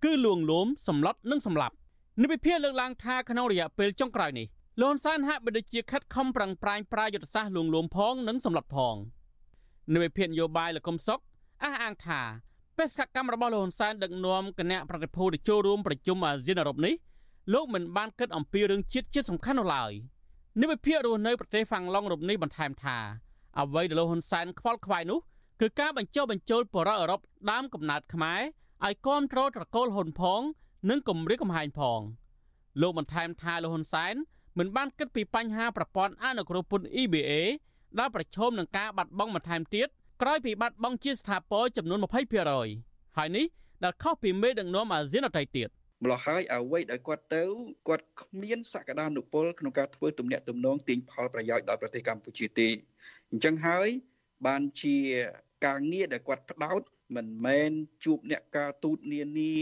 E: គឺលួងលោមសម្លុតនិងសម្លាប់ និវិភាលើកឡើងថាក្នុងរយៈពេលចុងក្រោយនេះលន់សានហាក់បីដូចជាខិតខំប្រឹងប្រែងប្រើយុទ្ធសាស្ត្រលួងលោមផងនិងសម្លុតផងនិវិភានយោបាយលកុំសុកអះអាងថាបេសកកម្មរបស់លោកហ៊ុនសែនដឹកនាំគណៈប្រតិភូទៅចូលរួមប្រជុំអាស៊ានអឺរ៉ុបនេះលោកមិនបានគិតអំពីរឿងជាតិជាសំខាន់នោះឡើយនិវិភាករស់នៅប្រទេសហ្វាំងឡុងរូបនេះបន្ថែមថាអ្វីដែលលោកហ៊ុនសែនខ្វល់ខ្វាយនោះគឺការបញ្ចុះបញ្ចូលបរិបទអឺរ៉ុបដើមកំណើតខ្មែរឲ្យគ្រប់គ្រងត្រកូលហ៊ុនផង និងគម្រាមកំហែងផងលោកបន្ថែមថាលោកហ៊ុនសែនមិនបានគិតពីបញ្ហាប្រព័ន្ធអនុគ្រោះពន្ធ EBA ដែលប្រឈមនឹងការបាត់បង់បន្ថែមទៀតក្រោយពីបាត់បង់ជាស្ថាពរចំនួន20%ហើយនេះដែលខុសពីមេដឹកនាំអាស៊ានអតីតទៀតម្ល៉េះ
G: ហើយអ្វីដែលគាត់ទៅគាត់គ្មានសក្តានុពលក្នុងការធ្វើទំនាក់ទំនងទាញផលប្រយោជន៍ដល់ប្រទេសកម្ពុជាទេអញ្ចឹងហើយបានជាការងារដែលគាត់ផ្ដោតមិនមែនជួបអ្នកការទូតនានា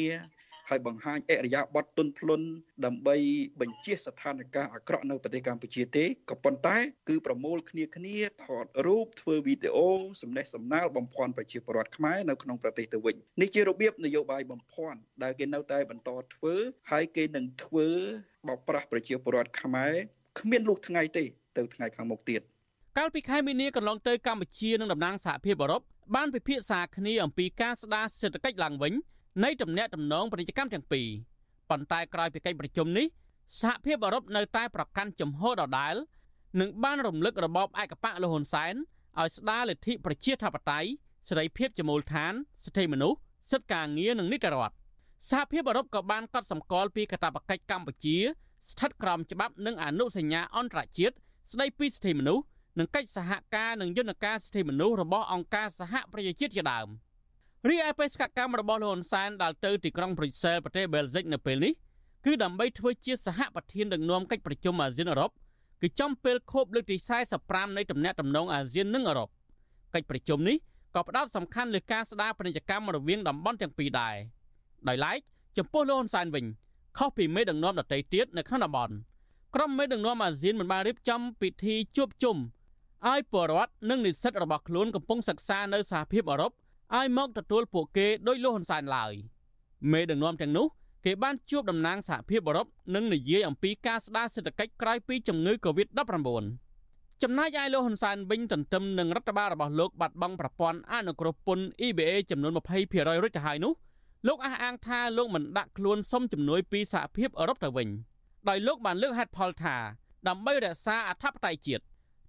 G: ហើយបង្ហាញអរិយាប័ត្រទុនភ្លុនដើម្បីបញ្ជាស្ថានភាពអាក្រក់នៅប្រទេសកម្ពុជាទេក៏ប៉ុន្តែ គឺប្រមូលគ្នាគ្នាថតរូបធ្វើវីដេអូសំណេះសំណាលបំភាន់ប្រជាពលរដ្ឋខ្មែរនៅក្នុងប្រទេសទៅវិញនេះជារបៀបនយោបាយបំភាន់ដែលគេនៅតែបន្តធ្វើហើយគេនឹងធ្វើបោកប្រាស់ប្រជាពលរដ្ឋខ្មែរគ្មានលុះថ្ងៃទេទៅថ្ងៃខាងមុខទៀត
E: កាលពីខែមីនាកន្លងទៅកម្ពុជានិងតំណាងសហភាពអឺរ៉ុបបានពិភាក្សាគ្នាអំពីការស្ដារសេដ្ឋកិច្ចឡើងវិញ នៃទំនាក់ទំនងពាណិជ្ជកម្មទាំងពីរប៉ុន្តែក្រោយពីកិច្ចប្រជុំនេះសហភាពអឺរ៉ុបនៅតែប្រកាន់ជំហរដដែលនិងបានរំលឹករបបឯកបកលហ៊ុនសែនឲ្យស្ដារលទ្ធិប្រជាធិបតេយ្យសេរីភាពជាមូលដ្ឋានសិទ្ធិមនុស្សសិទ្ធិការងារនិងនីតិរដ្ឋសហភាពអឺរ៉ុបក៏បានកត់សម្គាល់ពីកាតព្វកិច្ចកម្ពុជា ស្ថិតក្រោមច្បាប់និងអនុសញ្ញាអន្តរជាតិស្ដីពីសិទ្ធិមនុស្សនិងកិច្ចសហការនឹងយន្តការសិទ្ធិមនុស្សរបស់អង្គការសហប្រជាជាតិជាដើម។ រីឯបេសកកម្មរបស់លោកហ៊ុនសែនដែលទៅទីក្រុងប្រ៊ុយសែលប្រទេសបែលហ្សិកនៅពេលនេះគឺដើម្បីធ្វើជាសហប្រធានដឹកនាំកិច្ចប្រជុំអាស៊ានអឺរ៉ុបគឺចំពេលខួបលើកទី45នៃទំនាក់ទំនងអាស៊ាននិងអឺរ៉ុបកិច្ចប្រជុំនេះក៏ផ្ដោតសំខាន់លើការស្ដារពាណិជ្ជកម្មរវាងតំបន់ទាំងពីរដែរដោយឡែកចំពោះលោកហ៊ុនសែនវិញខុសពីមេដឹកនាំដទៃទៀតនៅក្នុងតំបន់ក្រុមមេដឹកនាំអាស៊ានមិនបានរៀបចំពិធីជួបជុំឲ្យពលរដ្ឋនិងនិស្សិតរបស់ខ្លួនកំពុងសិក្សានៅសហភាពអឺរ៉ុប ឲ្យមកទទួលពួកគេដោយលោកហ៊ុនសែនឡើយមេដឹកនាំទាំងនោះគេបានជួបតំណាងសហភាពអឺរ៉ុបនិងនិយាយអំពីការស្ដារសេដ្ឋកិច្ចក្រោយពីជំងឺ Covid-19 ចំណែកឯលោកហ៊ុនសែនវិញទន្ទឹមនឹងរដ្ឋបាលរបស់លោកបាត់បង់ប្រព័ន្ធអនុគ្រោះពន្ធ EBA ចំនួន20%រួចទៅហើយនោះលោកអះអាងថាលោកមិនដាក់ខ្លួនសុំជំនួយពីសហភាពអឺរ៉ុបទៅវិញដោយលោកបានលើកហេតុផលថាដើម្បីរក្សាអធិបតេយ្យជាតិ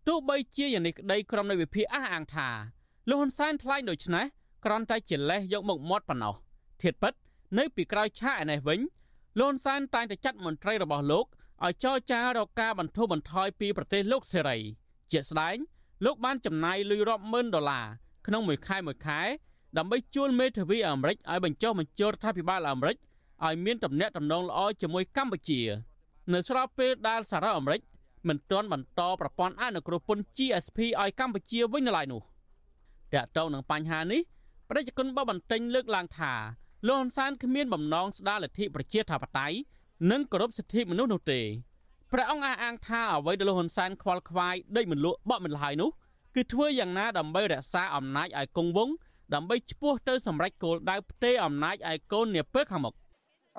E: ទោះបីជាយ៉ាងនេះក្តីក្រុមនៃវិភាគអះអាងថាលោកហ៊ុនសែនថ្លែងដូច្នេះ គ្រាន់តែជាលេសយកមុខមាត់ប៉ុណ្ណោះធៀបពិត នៅពីក្រោយឆាកឯនេះវិញលោកហ៊ុនសែនតែងតែចាត់មន្ត្រីរបស់លោកឲ្យចរចារកការបន្ធូរបន្ថយពីប្រទេសលោកសេរីជាក់ស្ដែងលោកបានចំណាយលុយរាប់ម៉ឺនដុល្លារក្នុងមួយខែមួយខែដើម្បីជួលមេធាវីអាមេរិកឲ្យបញ្ចុះបញ្ចូលរដ្ឋាភិបាលអាមេរិកឲ្យមានទំនាក់ទំនងល្អជាមួយកម្ពុជា នៅស្របពេលដែលសហរដ្ឋអាមេរិកមិនទាន់បន្តប្រព័ន្ធអនុគ្រោះពន្ធ GSP ឲ្យកម្ពុជាវិញនៅឡើយនោះតើតើនឹងបញ្ហានេះ ប្រជាជនបបបន្ទិញលើកឡើងថាលោកហ៊ុនសែនគ្មានបំណងស្ដារលទ្ធិប្រជាធិបតេយ្យនិងគោរពសិទ្ធិមនុស្សនោះទេព្រះអង្គអះអាងថាអ្វីដែលលោកហ៊ុនសែនខ្វល់ខ្វាយដេកមិនលក់បក់មិនលហើយនោះគឺធ្វើយ៉ាងណាដើម្បីរក្សាអំណាចឲ្យគង់វង្សដើម្បីឈ្មោះទៅសម្រេចគោលដៅផ្ទេរអំណាចឲ្យកូននាពេលខាងមុខ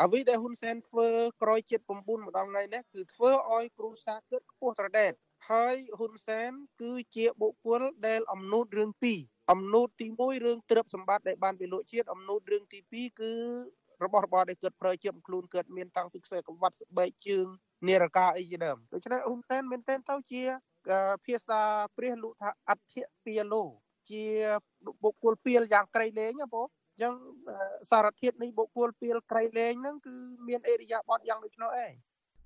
F: អ្វីដែលហ៊ុនសែនធ្វើក្រោយជាតិ9ម្ដងថ្ងៃនេះគឺធ្វើឲ្យគ្រូសាគិតខ្ពស់ត្រដែតហើយហ៊ុនសែនគឺជាបុគ្គលដែលអំណូតរឿងពីរ អំណូតទី1រឿងទ្រព្យសម្បត្តិដែលបានពីលោកជាតិអំណូតរឿងទី2គឺរបស់របរដែលកើតប្រើជាខ្លួនកើតមានតាំងពីខ្សែក្រវ៉ាត់ស្បែកជើងនារកាអីជាដើមដូច្នេះហ៊ុនសែនមែនទែនទៅជាភាសាព្រះលោកថាអធិពាលោជាបុគ្គលពីលយ៉ាងក្រៃលែងណាបងអញ្ចឹងសារធាតុនៃបុគ្គលពីលក្រៃលែងហ្នឹងគឺមានអេរិយាបថយ៉ាងដូចនោះឯង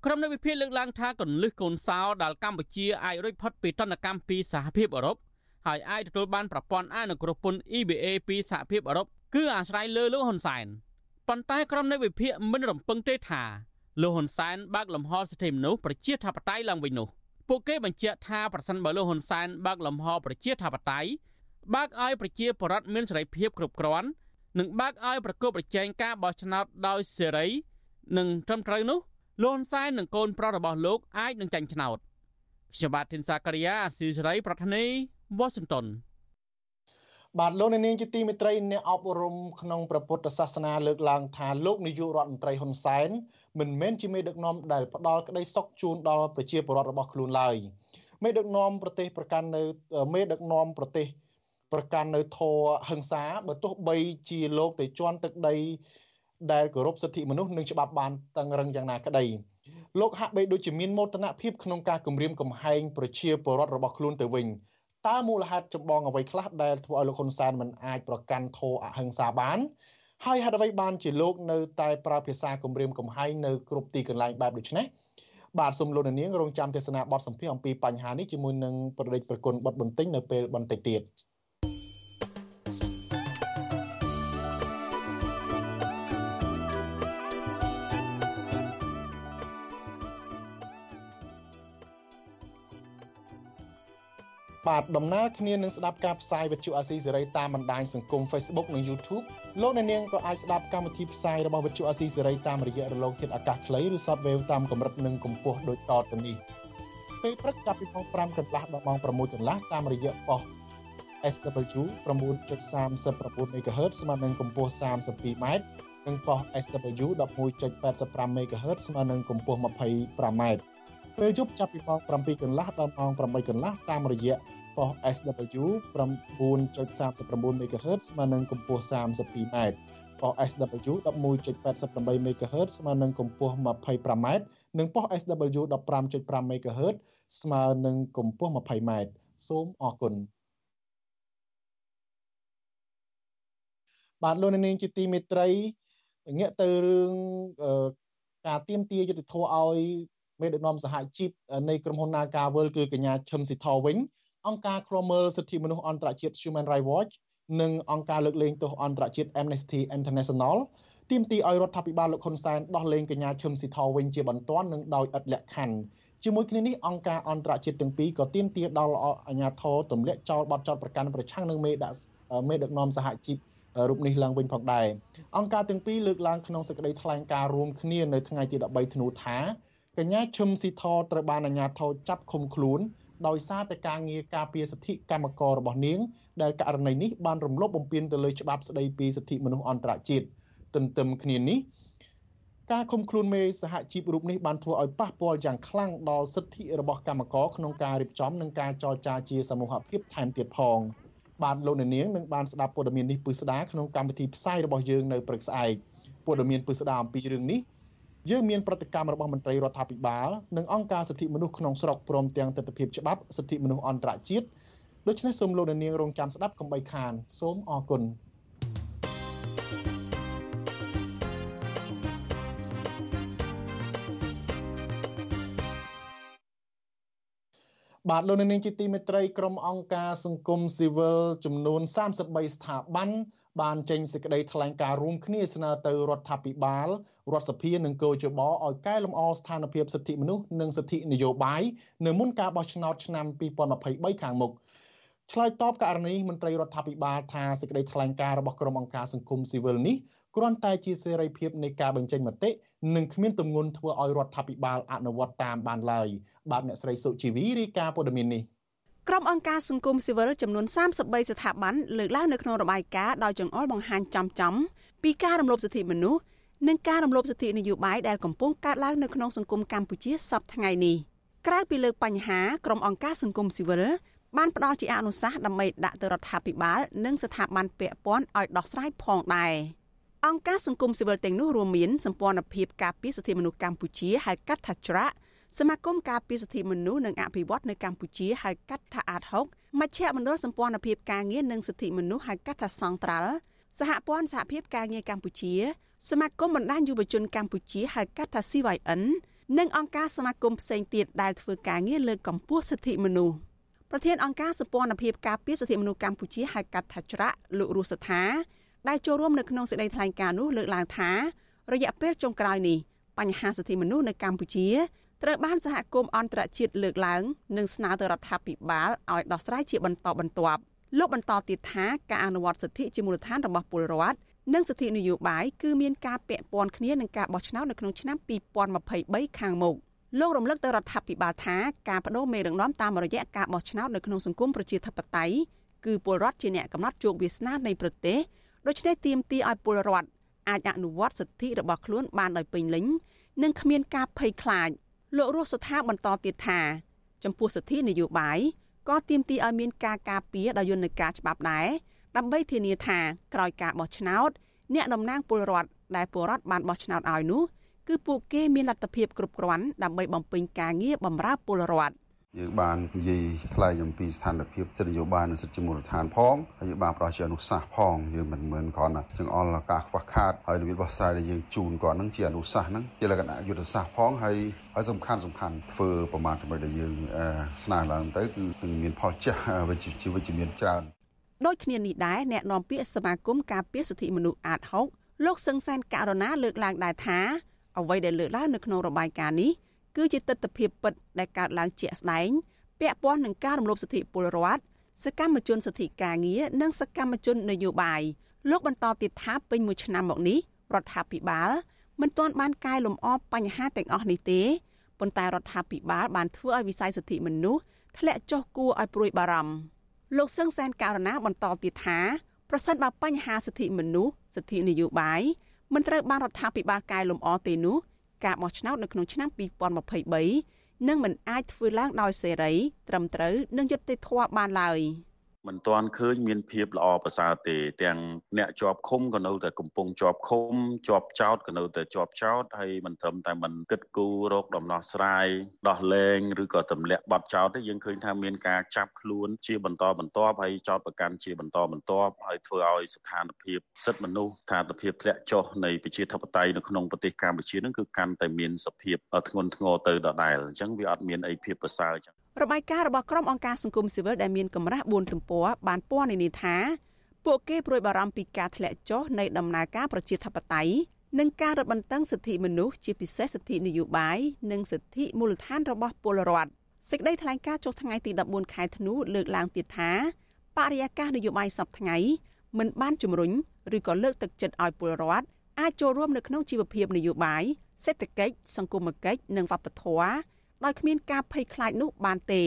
E: ក្រុមនៃវិភាគលើកឡើងថាកលឹះកូនសោដែលកម្ពុជាអាចរួចផុតពីទណ្ឌកម្មពីសហភាពអឺរ៉ុប ហើយអាចទទួលបានប្រព័ន្ធអនុគ្រោះពន្ធ EBA ពីសហភាពអឺរ៉ុបគឺអាស្រ័យលើលោកហ៊ុនសែនប៉ុន្តែក្រុមនៃវិភាគមិនរំពឹងទេថាលោកហ៊ុនសែនបើកលំហសិទ្ធិមនុស្សប្រជាធិបតេយ្យឡើងវិញនោះពួកគេបញ្ជាក់ថាប្រសិនបើលោកហ៊ុនសែនបើកលំហប្រជាធិបតេយ្យបើកឲ្យប្រជាពលរដ្ឋមានសេរីភាពគ្រប់គ្រាន់និងបើកឲ្យប្រកបប្រជែងការបោះឆ្នោតដោយសេរីនិងត្រឹមត្រូវនោះលោកហ៊ុនសែននិងកូនប្រុសរបស់លោកអាចនឹងចាញ់ឆ្នោតខ្ញុំបាទធីនសាករិយាអាស៊ីសេរីប្រធានី វ៉ាស៊ីនតោន
A: បាទលោកនាងជាទីមេត្រីអ្នកអប់រំក្នុងព្រះពុទ្ធសាសនាលើកឡើងថាលោកនាយករដ្ឋមន្ត្រីហ៊ុនសែនមិនមែនជាមេដឹកនាំដែលផ្ដល់ក្តីសុខជូនដល់ប្រជាពលរដ្ឋរបស់ខ្លួនឡើយមេដឹកនាំប្រទេសប្រកាន់នៅមេដឹកនាំប្រទេសប្រកាន់នៅធរហឹង្សាបើទោះបីជាលោកទៅជន់ទឹកដី ដែលគោរពសិទ្ធិមនុស្សនិងច្បាប់បានតឹងរឹងយ៉ាងណាក្តីលោកហាក់បីដូចជាមានមោទនភាពក្នុងការគម្រាមកំហែងប្រជាពលរដ្ឋរបស់ខ្លួនទៅវិញ តើមូលហេតុចម្បងអ្វីខ្លះដែលធ្វើឲ្យលោកហ៊ុនសែនមិនអាចប្រកាន់ធរអហិង្សាបានហើយហេតុអ្វីបានជាលោកនៅតែប្រើភាសាគម្រាមកំហែងនៅគ្រប់ទីកន្លែងបែបដូចនេះបាទសូមលោកនាងរងចាំទេសនាបទសម្ភាសអំពីបញ្ហានេះជាមួយនឹងប្រដេចប្រគុណបុតបន្ទិញនៅពេលបន្តិចទៀត បាទដំណើរគ្នានឹងស្ដាប់ការផ្សាយវិទ្យុអាស៊ីសេរីតាមបណ្ដាញសង្គម Facebook និង YouTube លោកអ្នកនាងក៏អាចស្ដាប់កម្មវិធីផ្សាយរបស់វិទ្យុអាស៊ីសេរីតាមរយៈរលកធាតុអាកាសខ្លីឬ Shortwave តាមកម្រិតនិងកម្ពស់ដូចតទៅនេះពេលព្រឹកចាប់ពីម៉ោង5កន្លះដល់ម៉ោង6កន្លះតាមរយៈប៉ុស SW 9.39 MHz ស្មើនឹងកម្ពស់ 32m និងប៉ុស SW 11.85 MHz ស្មើនឹងកម្ពស់ 25m ពេលយប់ចាប់ពីម៉ោង7កន្លះដល់ម៉ោង8កន្លះតាមរយៈប៉ុស SW 9.39 MHz ស្មើនឹងកម្ពស់ 32m ប៉ុស SW 11.88 MHz ស្មើនឹងកម្ពស់ 25m និងប៉ុស SW 15.5 MHz ស្មើនឹងកម្ពស់ 20m សូមអរគុណបាទលោកនាងជាទីមេត្រីងាកទៅរឿងការទៀមទាយុទ្ធធរឲ្យ មេដឹកនាំសហជីពនៃក្រុមហ៊ុន Nagavel គឺកញ្ញាឈឹមស៊ីថវិញអង្គការឃ្លាំមើលសិទ្ធិមនុស្សអន្តរជាតិ Human Rights Watch និងអង្គការលើកលែងទោសអន្តរជាតិ Amnesty International ទាមទារឲ្យរដ្ឋាភិបាលលោកហ៊ុនសែនដោះលែងកញ្ញាឈឹមស៊ីថវិញជាបន្ទាន់និងដោយឥតលក្ខខណ្ឌជាមួយគ្នានេះអង្គការអន្តរជាតិទាំងពីរក៏ទាមទារដល់អាជ្ញាធរទម្លាក់ចោលបទចោទប្រកាន់ប្រឆាំងនឹងមេដាក់មេដឹកនាំសហជីពរូបនេះឡើងវិញផងដែរអង្គការទាំងពីរលើកឡើងក្នុងសេចក្តីថ្លែងការណ៍រួមគ្នានៅថ្ងៃទី13ធ្នូថា កញ្ញាឈឹមស៊ីថត្រូវបានអាជ្ញាធរចាប់ឃុំខ្លួនដោយសារតែការងារការពារសិទ្ធិកម្មកររបស់នាង ដែលករណីនេះបានរំលោភបំពានទៅលើច្បាប់ស្តីពីសិទ្ធិមនុស្សអន្តរជាតិទន្ទឹមគ្នានេះការឃុំខ្លួនមេសហជីពរូបនេះបានធ្វើឲ្យប៉ះពាល់យ៉ាងខ្លាំងដល់សិទ្ធិរបស់កម្មករក្នុងការរៀបចំនិងការចរចាជាសមូហភាពថែមទៀតផងបាទលោកនាងនឹងបានស្ដាប់ព័ត៌មាននេះពិស្ដាក្នុងកម្មវិធីផ្សាយរបស់យើងនៅព្រឹកស្អែកព័ត៌មានពិស្ដាអំពីរឿងនេះ យើងមានប្រតិកម្មរបស់មន្ត្រីរដ្ឋាភិបាលនិងអង្គការសិទ្ធិមនុស្សក្នុងស្រុកព្រមទាំងទស្សនវិជ្ជាច្បាប់សិទ្ធិមនុស្សអន្តរជាតិដូច្នេះសូមលោកនាងរងចាំស្ដាប់កំបីខានសូមអរគុណបាទលោកនាងជាទីមេត្រីក្រុមអង្គការសង្គមស៊ីវិលចំនួន33ស្ថាប័ន បានចេញសេចក្តីថ្លែងការណ៍រួមគ្នាស្នើទៅរដ្ឋាភិបាលរដ្ឋសភានិងកោជបឲ្យកែលម្អស្ថានភាពសិទ្ធិមនុស្សនិងសិទ្ធិនយោបាយនៅមុនការបោះឆ្នោតឆ្នាំ2023ខាងមុខឆ្លើយតបករណីមន្ត្រីរដ្ឋាភិបាលថាសេចក្តីថ្លែងការណ៍របស់ក្រុមអង្គការសង្គមស៊ីវិលនេះគ្រាន់តែជាសេរីភាពនៃការបញ្ចេញមតិនិងគ្មានទម្ងន់ធ្វើឲ្យរដ្ឋាភិបាលអនុវត្តតាមបានឡើយបាទអ្នកស្រីសុជីវីរាយការណ៍ព័ត៌មាននេះ
H: ក្រុមអង្គការសង្គមស៊ីវិលចំនួន33ស្ថាប័នលើកឡើងនៅក្នុងរបាយការណ៍ដោយចង្អុលបង្ហាញចំចំពីការរំលោភសិទ្ធិមនុស្សនិងការរំលោភសិទ្ធិនយោបាយដែលកំពុងកើតឡើងនៅក្នុងសង្គមកម្ពុជាសប្តាហ៍ថ្ងៃនេះក្រៅពីលើកបញ្ហាក្រុមអង្គការសង្គមស៊ីវិលបានផ្ដល់ជាអនុសាសន៍ដើម្បីដាក់ទៅរដ្ឋាភិបាលនិងស្ថាប័នពាក់ព័ន្ធឲ្យដោះស្រាយផងដែរអង្គការសង្គមស៊ីវិលទាំងនោះរួមមានសម្ព័ន្ធភាពការពារសិទ្ធិមនុស្សកម្ពុជាហៅកាត់ថាច្រាក់ សមាគមការពារសិទ្ធិមនុស្សនិងអភិវឌ្ឍនៅកម្ពុជាហៅកាត់ថាអាត6មជ្ឈមណ្ឌលសម្ព័ន្ធភាពការងារនិងសិទ្ធិមនុស្សហៅកាត់ថាសង្ត្រាល់សហព័ន្ធសហភាពការងារកម្ពុជា សមាគមបណ្ដាញយុវជនកម្ពុជាហៅកាត់ថា CYN និងអង្គការសមាគមផ្សេងទៀតដែលធ្វើការងារលើកកម្ពស់សិទ្ធិមនុស្សប្រធានអង្គការសម្ព័ន្ធភាពការពារសិទ្ធិមនុស្សកម្ពុជាហៅកាត់ថាច្រាក់លោករស់សថាដែលចូលរួមនៅក្នុងសេចក្តីថ្លែងការណ៍នោះលើកឡើងថារយៈពេលចុងក្រោយនេះបញ្ហាសិទ្ធិមនុស្សនៅកម្ពុជា ត្រូវបានសហគមន៍អន្តរជាតិលើកឡើងនិងស្នើទៅរដ្ឋាភិបាលឲ្យដោះស្រាយជាបន្តបន្ទាប់លោកបន្តទៀតថាការអនុវត្តសិទ្ធិជាមូលដ្ឋានរបស់ពលរដ្ឋនិងសិទ្ធិនយោបាយគឺមានការពាក់ព័ន្ធគ្នានឹងការបោះឆ្នោតនៅក្នុងឆ្នាំ2023ខាងមុខលោករំលឹកទៅរដ្ឋាភិបាលថាការបដូរមេដឹកនាំតាមរយៈការបោះឆ្នោតនៅក្នុងសង្គមប្រជាធិបតេយ្យគឺពលរដ្ឋជាអ្នកកំណត់ជោគវាសនានៃប្រទេសដូច្នេះទាមទារឲ្យពលរដ្ឋអាចអនុវត្តសិទ្ធិរបស់ខ្លួនបានដោយពេញលេញនិងគ្មានការភ័យខ្លាច លោករស់សុថាបន្តទៀតថាចំពោះសិទ្ធិនយោបាយក៏ទាមទារឲ្យមានការការពារដោយយន្តការច្បាប់ដែរដើម្បីធានាថាក្រោយការបោះឆ្នោត អ្នកតំណាងពលរដ្ឋដែលពលរដ្ឋបានបោះឆ្នោតឲ្យនោះគឺពួកគេមានលទ្ធភាពគ្រប់គ្រាន់ដើម្បីបំពេញការងារបម្រើពលរដ្ឋ
I: យើងបាននិយាយថ្លែងអំពីស្ថានភាពសិទ្ធិនយោបាយនិងសិទ្ធិជាមូលដ្ឋានផងហើយយើងបានប្រោះជាអនុសាសន៍ផងយើងមិនមែនគ្រាន់តែចង្អុលការខ្វះខាតហើយរបៀបបោះស្រាយដែលយើងជូនគាត់នឹងជាអនុសាសន៍ហ្នឹងជាលក្ខណៈយុទ្ធសាស្ត្រផងហើយហើយសំខាន់សំខាន់ធ្វើប្រមាណចំណុចដែលយើងស្នើឡើងទៅគឺនឹងមានផលចាស់វិជ្ជាវិជ្ជមានច្រើន
H: ដូចគ្នានេះដែរអ្នកនាំពាក្យសមាគមការពារសិទ្ធិមនុស្សអាត6លោកសឹងសានករណាលើកឡើងដែរថាអ្វីដែលលើកឡើងនៅក្នុងរបាយការណ៍នេះ គឺជាទស្សនវិជ្ជាពិតដែលកើតឡើងជាក់ស្ដែងពាក់ព័ន្ធនឹងការរំលោភសិទ្ធិពលរដ្ឋសកម្មជនសិទ្ធិការងារនិងសកម្មជននយោបាយលោកបន្តទៀតថាពេញមួយឆ្នាំមកនេះរដ្ឋាភិបាលមិនទាន់បានកែលម្អបញ្ហាទាំងអស់នេះទេប៉ុន្តែរដ្ឋាភិបាលបានធ្វើឲ្យវិស័យសិទ្ធិមនុស្សធ្លាក់ចុះគួរឲ្យព្រួយបារម្ភលោកសឹងសែនករណាបន្តទៀតថាប្រសិនបើបញ្ហាសិទ្ធិមនុស្សសិទ្ធិនយោបាយមិនត្រូវបានរដ្ឋាភិបាលកែលម្អទេនោះ ការបោះឆ្នោតនៅក្នុងឆ្នាំ2023នឹងមិនអាចធ្វើឡើងដោយសេរីត្រឹមត្រូវនិងយុត្តិធម៌បានឡើយ។
J: មិនទាន់ឃើញមានភាពល្អប្រសើរទេ ទាំងអ្នកជាប់ឃុំក៏នៅតែកំពុងជាប់ឃុំជាប់ចោតក៏នៅតែជាប់ចោតហើយមិនត្រឹមតែមិនគិតគូររកដំណោះស្រាយដោះលែងឬក៏ទម្លាក់បទចោតទេយើងឃើញថាមានការចាប់ខ្លួនជាបន្តបន្ទាប់ហើយចោតប្រកាន់ជាបន្តបន្ទាប់ហើយធ្វើឲ្យស្ថានភាពសិទ្ធិមនុស្សស្ថានភាពធ្លាក់ចុះនៃប្រជាធិបតេយ្យនៅក្នុងប្រទេសកម្ពុជានឹងគឺកាន់តែមានសភាពធ្ងន់ធ្ងរទៅដដែលអញ្ចឹងវាអត់មានអីភាពប្រសើរអញ្ចឹង
H: របាយការណ៍របស់ក្រុមអង្គការសង្គមស៊ីវិលដែលមានកម្រាស់4ទំព័របានពណ៌នានាថាពួកគេព្រួយបារម្ភពីការធ្លាក់ចុះនៃដំណើរការប្រជាធិបតេយ្យនិងការរឹតបន្តឹងសិទ្ធិមនុស្សជាពិសេសសិទ្ធិនយោបាយនិងសិទ្ធិមូលដ្ឋានរបស់ពលរដ្ឋសេចក្តីថ្លែងការណ៍ចុះថ្ងៃទី14ខែធ្នូលើកឡើងទៀតថាបរិយាកាសនយោបាយសពថ្ងៃមិនបានជំរុញឬក៏លើកទឹកចិត្តឲ្យពលរដ្ឋអាចចូលរួមនៅក្នុងជីវភាពនយោបាយសេដ្ឋកិច្ចសង្គមគិច្ចនិងវប្បធម៌ ដោយគ្មានការភ័យខ្លាចនោះបានទេ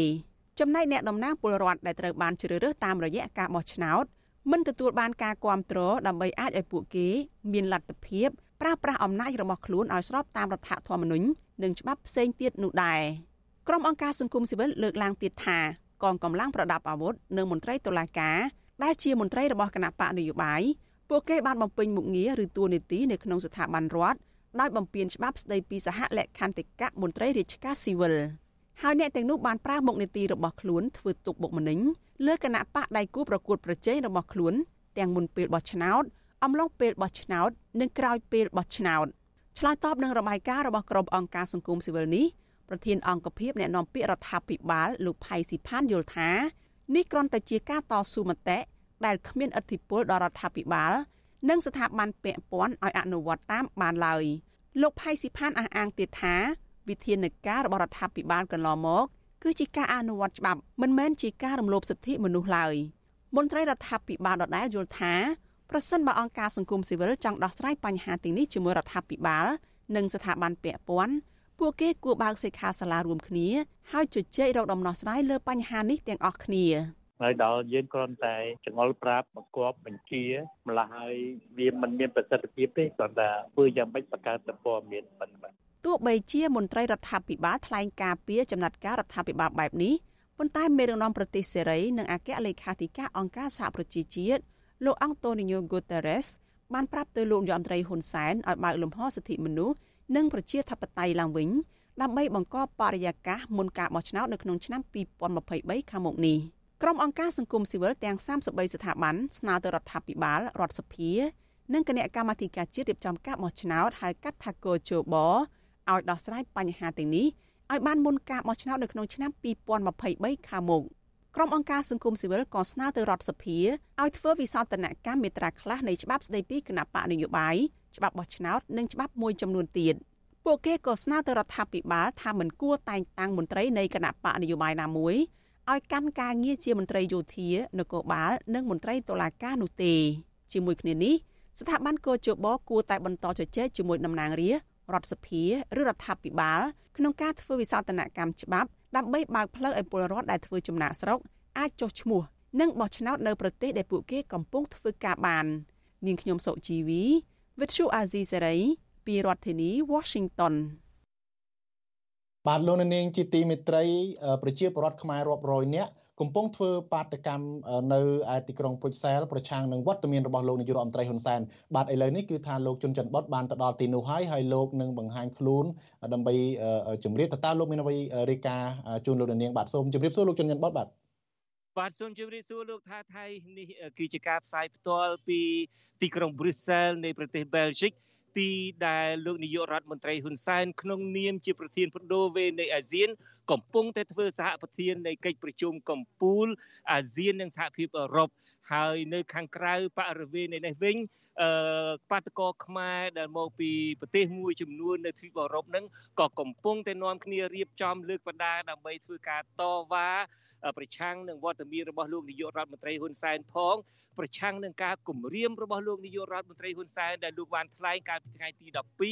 H: ចំណែកអ្នកតំណាងពលរដ្ឋដែលត្រូវបានជ្រើសរើសតាមរយៈការបោះឆ្នោតមិនទទួលបានការគ្រប់គ្រងដើម្បីអាចឲ្យពួកគេមានលទ្ធភាពប្រើប្រាស់អំណាចរបស់ខ្លួនឲ្យស្របតាមរដ្ឋធម្មនុញ្ញនិងច្បាប់ផ្សេងទៀតនោះដែរក្រុមអង្គការសង្គមស៊ីវិលលើកឡើងទៀតថាកងកម្លាំងប្រដាប់អាវុធនិងមន្ត្រីតុលាការដែលជាមន្ត្រីរបស់គណៈបកនយោបាយពួកគេបានបំពេញមុខងារឬតួនាទីនៅក្នុងស្ថាប័នរដ្ឋ ដោយបំពានច្បាប់ស្តីពីសហលក្ខន្តិកៈមន្ត្រីរាជការស៊ីវិលហើយអ្នកទាំងនោះបានប្រើមុខនីតិរបស់ខ្លួនធ្វើទុកបុកម្នេញលើគណៈបកដៃគូប្រកួតប្រជែងរបស់ខ្លួនទាំងមុនពេលបោះឆ្នោតអំឡុងពេលបោះឆ្នោត និងក្រោយពេលបោះឆ្នោតឆ្លើយតបនឹងរបាយការណ៍របស់ក្រុមអង្គការសង្គមស៊ីវិលនេះប្រធានអង្គភិបអ្នកណែនាំពាក្យរដ្ឋាភិបាលលោកផៃស៊ីផានយល់ថានេះគ្រាន់តែជាការតស៊ូមតិដែលគ្មានឥទ្ធិពលដល់រដ្ឋាភិបាល និងស្ថាប័នពាក់ព័ន្ធឲ្យអនុវត្តតាមបានឡើយលោកផៃស៊ីផានអះអាងទៀតថាវិធានការរបស់រដ្ឋាភិបាលកន្លងមកគឺជាការអនុវត្តច្បាប់មិនមែនជាការរំលោភសិទ្ធិមនុស្សឡើយមន្ត្រីរដ្ឋាភិបាលដដែលយល់ថាប្រសិនបើអង្គការសង្គមស៊ីវិលចង់ដោះស្រាយបញ្ហាទាំងនេះជាមួយរដ្ឋាភិបាលនិងស្ថាប័នពាក់ព័ន្ធពួកគេគួរបើកសិក្ខាសាលារួមគ្នាហើយជជែករកដំណោះស្រាយលើបញ្ហានេះទាំងអស់គ្នា
K: ហើយដល់យើងគ្រាន់តែចងល់ប្រាប់បង្គាប់បញ្ជាម្ល៉េះហើយវាមិនមានប្រសិទ្ធភាពទេគ្រាន់តែធ្វើយ៉ាងម៉េចបង្កើតតែព័ត៌មានប៉ុណ្ណឹង
H: ទោះបីជាមន្ត្រីរដ្ឋាភិបាលថ្លែងការពីចំណាត់ការរដ្ឋាភិបាលបែបនេះប៉ុន្តែមេដឹកនាំប្រទេសសេរីនិងអគ្គលេខាធិការអង្គការសហប្រជាជាតិលោកអង់តូនីញ៉ូហ្គូតេរ៉េសបានប្រាប់ទៅលោកយមត្រីហ៊ុនសែនឲ្យបើកលំហសិទ្ធិមនុស្សនិងប្រជាធិបតេយ្យឡើងវិញដើម្បីបង្កបរិយាកាសមុនការបោះឆ្នោតនៅក្នុងឆ្នាំ2023ខាងមុខនេះ ក្រុមអង្គការសង្គមស៊ីវិលទាំង33ស្ថាប័នស្នើទៅរដ្ឋាភិបាលរដ្ឋសភានិងគណៈកម្មាធិការជាតិរៀបចំការបោះឆ្នោតហៅកាត់ថាកោជបឲ្យដោះស្រាយបញ្ហាទាំងនេះឲ្យបានមុនការបោះឆ្នោតនៅក្នុងឆ្នាំ2023ខាងមុខក្រុមអង្គការសង្គមស៊ីវិលក៏ស្នើទៅរដ្ឋសភាឲ្យធ្វើវិសោធនកម្មមេត្រាខ្លះនៃច្បាប់ស្តីពីគណៈបកនយោបាយច្បាប់បោះឆ្នោតនិងច្បាប់មួយចំនួនទៀតពួកគេក៏ស្នើទៅរដ្ឋាភិបាលថាមិនគួរតែងតាំងមន្ត្រីនៃគណៈបកនយោបាយណាមួយ ឲ្យកាន់ការងារជាមន្ត្រីយោធានគរបាល និងមន្ត្រីតុលាការនោះទេជាមួយគ្នានេះស្ថាប័នកោជបគួរតែបន្តជជែកជាមួយតំណាងរាស្ត្ររដ្ឋសភាឬរដ្ឋាភិបាលក្នុងការធ្វើវិសោធនកម្មច្បាប់ដើម្បីបើកផ្លូវឲ្យពលរដ្ឋដែលធ្វើចំណាក់ស្រុកអាចចុះឈ្មោះនិងបោះឆ្នោតនៅប្រទេសដែលពួកគេកំពុងធ្វើការបាននាងខ្ញុំសុជីវី Vithu Azizi Serai ពីរដ្ឋធានី Washington
A: បាទលោកនាងជាទីមេត្រីប្រជាពលរដ្ឋខ្មែររាប់រយនាក់កំពុងធ្វើបាតកម្មនៅឯទីក្រុងពុជសែលប្រឆាំងនឹងវត្តមានរបស់លោកនាយករដ្ឋមន្ត្រីហ៊ុនសែនបាទឥឡូវនេះគឺថាលោកជុនច័ន្ទបុតបានទៅដល់ទីនោះហើយហើយលោកនឹងបង្ហាញខ្លួនដើម្បីជម្រាបតើលោកមានអ្វីរាយការណ៍ជូនលោកនាងបាទសូមជម្រាបសួរលោកជុនច័ន្ទបុតបាទ
L: បាទសូមជម្រាបសួរលោកថាថៃនេះគឺជាការផ្សាយផ្ទាល់ពីទីក្រុងប្រ៊ុយសែលនៃប្រទេសបែលហ្សិក ទីដែលលោកនាយករដ្ឋមន្ត្រីហ៊ុនសែនក្នុងនាមជាប្រធានបដូវេនៃអាស៊ាន កំពុងតែធ្វើសហប្រធាននៃកិច្ចប្រជុំកម្ពុជាអាស៊ាននិងសហភាពអឺរ៉ុបហើយនៅខាងក្រៅបរិវេណនៃនេះវិញអឺបាតកោខ្មែរដែលមកពីប្រទេសមួយចំនួននៅទ្វីបអឺរ៉ុបហ្នឹងក៏កំពុងតែនាំគ្នារៀបចំលើកបដាដើម្បីធ្វើការតវ៉ា ប្រឆាំងនឹងវត្តមានរបស់លោកនាយករដ្ឋមន្ត្រីហ៊ុនសែនផងប្រឆាំងនឹងការគម្រាមរបស់លោកនាយករដ្ឋមន្ត្រីហ៊ុនសែនដែលលោកបានថ្លែងកាលពីថ្ងៃទី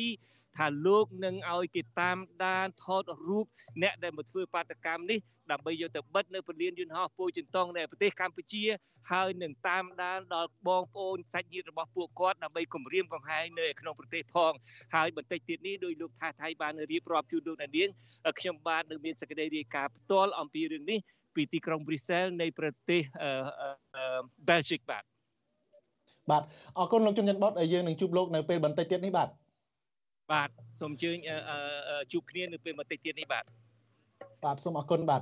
L: 12ថាលោកនឹងឲ្យគេតាមដានថតរូបអ្នកដែលមកធ្វើបាតកម្មនេះដើម្បីយកទៅបិទនៅពលានយន្តហោះពោធិ៍ចិនតុងនៅប្រទេសកម្ពុជាហើយនឹងតាមដានដល់បងប្អូនសាច់ញាតិរបស់ពួកគាត់ដើម្បីគម្រាមកំហែងនៅក្នុងប្រទេសផងហើយបន្តិចទៀតនេះដោយលោកថាថៃបានរៀបរាប់ជូនលោកនាងខ្ញុំបាទនឹងមានសេចក្តីរាយការណ៍ផ្ទាល់អំពីរឿងនេះ ពីទីក្រុងព្រីសែលនៃប្រទេសបែលហ្សិកបាទ
A: បាទអរគុណលោកជំនិនបតយើងនឹងជួបលោកនៅពេលបន្តិចទៀតនេះបាទ
L: បាទសូមអញ្ជើញជួបគ្នានៅពេលបន្តិចទៀតនេះបាទ
A: បាទសូមអរគុណបាទ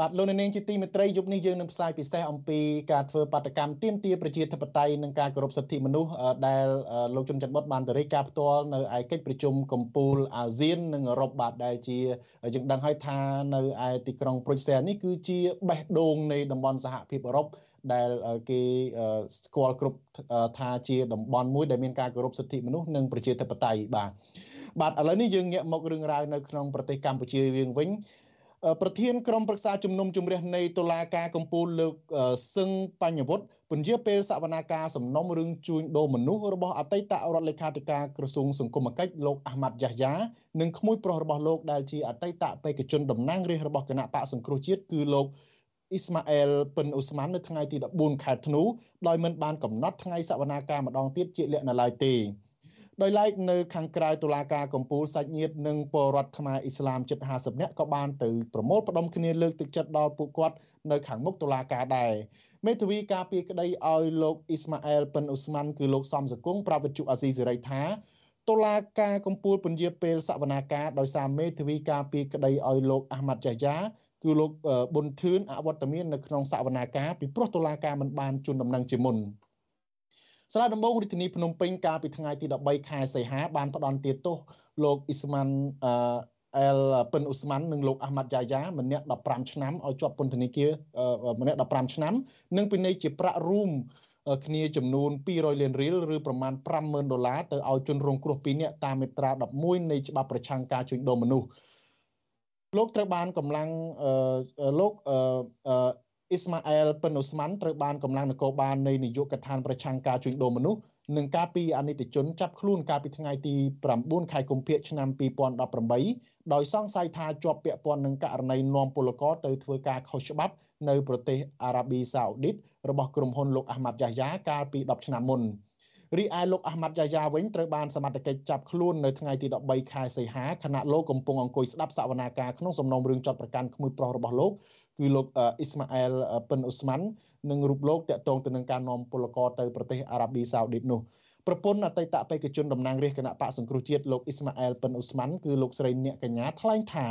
A: បាទលោកនាងជាទីមេត្រីយប់នេះយើងនឹងផ្សាយពិសេសអំពីការធ្វើបាតកម្មទាមទារប្រជាធិបតេយ្យនិងការគោរពសិទ្ធិមនុស្សដែលលោកជុនច័ន្ទបុតបានទៅរាយការណ៍ផ្ទាល់នៅឯកិច្ចប្រជុំកំពូលអាស៊ាននិងអឺរ៉ុបបាទដែលជាយើងដឹងហើយថានៅឯទីក្រុងប្រុចសែលនេះគឺជាបេះដូងនៃតំបន់សហភាពអឺរ៉ុបដែលគេស្គាល់គ្រប់ថាជាតំបន់មួយដែលមានការគោរពសិទ្ធិមនុស្សនិងប្រជាធិបតេយ្យបាទបាទឥឡូវនេះយើងងាកមករឿងរ៉ាវនៅក្នុងប្រទេសកម្ពុជាវិញ ប្រធានក្រុមប្រឹក្សាជំនុំជម្រះនៃតុលាការកំពូលលោកសឹងបញ្ញវុត្តពន្យាពេលសវនាការសំណុំរឿងជួញដូរមនុស្សរបស់អតីតរដ្ឋលេខាធិការក្រសួងសង្គមគិច្ចលោកអាម៉ាត់យ៉ាហ្យានិងក្មួយប្រុសរបស់លោកដែលជាអតីតបេក្ខជនតំណាងរាស្ត្ររបស់គណៈបកសង្គ្រោះជាតិគឺលោកអ៊ីស្ម៉ាអែលពិនអ៊ូស្មាននៅថ្ងៃទី14ខែធ្នូដោយមិនបានកំណត់ថ្ងៃសវនាការម្ដងទៀតជាលក្ខណៈឡើយទេ ដោយឡែកនៅខាងក្រៅតុលាការកំពូលសាច់ញាតិនិងពលរដ្ឋខ្មែរអ៊ីស្លាមជិត50នាក់ក៏បានទៅប្រមូលផ្ដុំគ្នាលើកទឹកចិត្តដល់ពួកគាត់នៅខាងមុខតុលាការដែរមេធាវីការពីក្តីឲ្យលោកអ៊ីស្ម៉ាអែលពិនអ៊ូស្មានគឺលោកសំសកុងប្រាប់វិទ្យុអាស៊ីសេរីថាតុលាការកំពូលពន្យាពេលសវនាការដោយសារមេធាវីការពីក្តីឲ្យលោកអាហ្មាត់យ៉ាយ៉ាគឺលោកប៊ុនធឿនអវត្តមាននៅក្នុងសវនាការពីព្រោះតុលាការមិនបានជូនដំណឹងជាមុន សាលាដំបងរាជធានីភ្នំពេញកាលពីថ្ងៃទី13ខែសីហាបានផ្ដន្ទាទោសលោកអ៊ីស្ម៉ាន់អែលពិនអ៊ូស្មាននិងលោកអាហ្មាត់យ៉ាយ៉ាម្នាក់15ឆ្នាំឲ្យជាប់ពន្ធនាគារម្នាក់15ឆ្នាំ និងពិន័យជាប្រាក់រួមគ្នាចំនួន200លានរៀលឬប្រមាណ50000ដុល្លារទៅឲ្យជនរងគ្រោះ2នាក់តាមមាត្រា11នៃច្បាប់ប្រឆាំងការជួញដូរមនុស្សលោកត្រូវបានកម្លាំងលោកអ៊ី ស្ម៉ាអែលពិនអូស្មានត្រូវបានកម្លាំងនគរបាលនៃនាយកដ្ឋានប្រឆាំងការជួញដូរមនុស្សនិងការពីអនិច្ចជនចាប់ខ្លួនកាលពីថ្ងៃទី9ខែកុម្ភៈឆ្នាំ2018ដោយសង្ស័យថាជាប់ពាក់ព័ន្ធនឹងករណីនាំពលករទៅធ្វើការខុសច្បាប់នៅប្រទេសអារ៉ាប៊ីសាអូឌីតរបស់ក្រុមហ៊ុនលោកអាហ្មាត់យ៉ាយ៉ាកាលពី10ឆ្នាំមុន។ រីឯលោកអាហ្មាត់យ៉ាយ៉ាវិញត្រូវបានសមត្ថកិច្ចចាប់ខ្លួននៅថ្ងៃទី13ខែសីហាខណៈលោកកំពុងអង្គុយស្ដាប់សវនាការក្នុងសំណុំរឿងចាត់ប្រកាន់ក្មួយប្រុសរបស់លោកគឺលោកអ៊ីស្ម៉ាអែលពិនអ៊ូស្មាននិងរូបលោកតាក់ទងទៅនឹងការនាំពលករទៅប្រទេសអារ៉ាប៊ីសាអូឌីតនោះប្រពន្ធអតីតបេក្ខជនតំណាងរាស្ត្រគណៈបកសង្គ្រោះជាតិលោកអ៊ីស្ម៉ាអែលពិនអ៊ូស្មានគឺលោកស្រីអ្នកកញ្ញាថ្លែងថា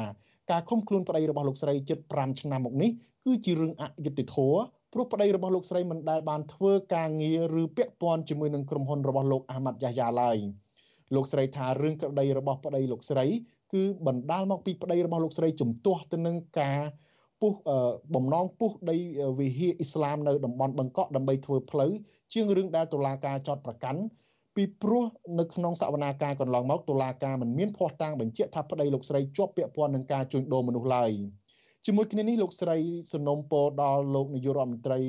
A: ការឃុំខ្លួនប្តីរបស់លោកស្រីជិត5ឆ្នាំមកនេះគឺជារឿងអយុត្តិធម៌ ព្រោះប្តីរបស់លោកស្រីមិនដែលបានធ្វើការងារឬពាក់ព័ន្ធជាមួយនឹងក្រុមហ៊ុនរបស់លោកអាម៉ាត់យ៉ាយ៉ាឡើយលោកស្រីថារឿងក្តីរបស់ប្តីលោកស្រីគឺបណ្ដាលមកពីប្តីរបស់លោកស្រីជំទាស់ទៅនឹងការពុះបំណងពុះដីវិហារអ៊ីស្លាមនៅតំបន់បឹងកក់ដើម្បីធ្វើផ្លូវជាងរឿងដែលតុលាការចោតប្រកាន់ពីព្រោះនៅក្នុងសវនាការកន្លងមកតុលាការមិនមានភ័ស្តុតាងបញ្ជាក់ថាប្តីលោកស្រីជាប់ពាក់ព័ន្ធនឹងការជួញដូរមនុស្សឡើយ។ ជាមួយគ្នានេះលោកស្រីសំណុំពរដល់លោកនាយករដ្ឋមន្ត្រី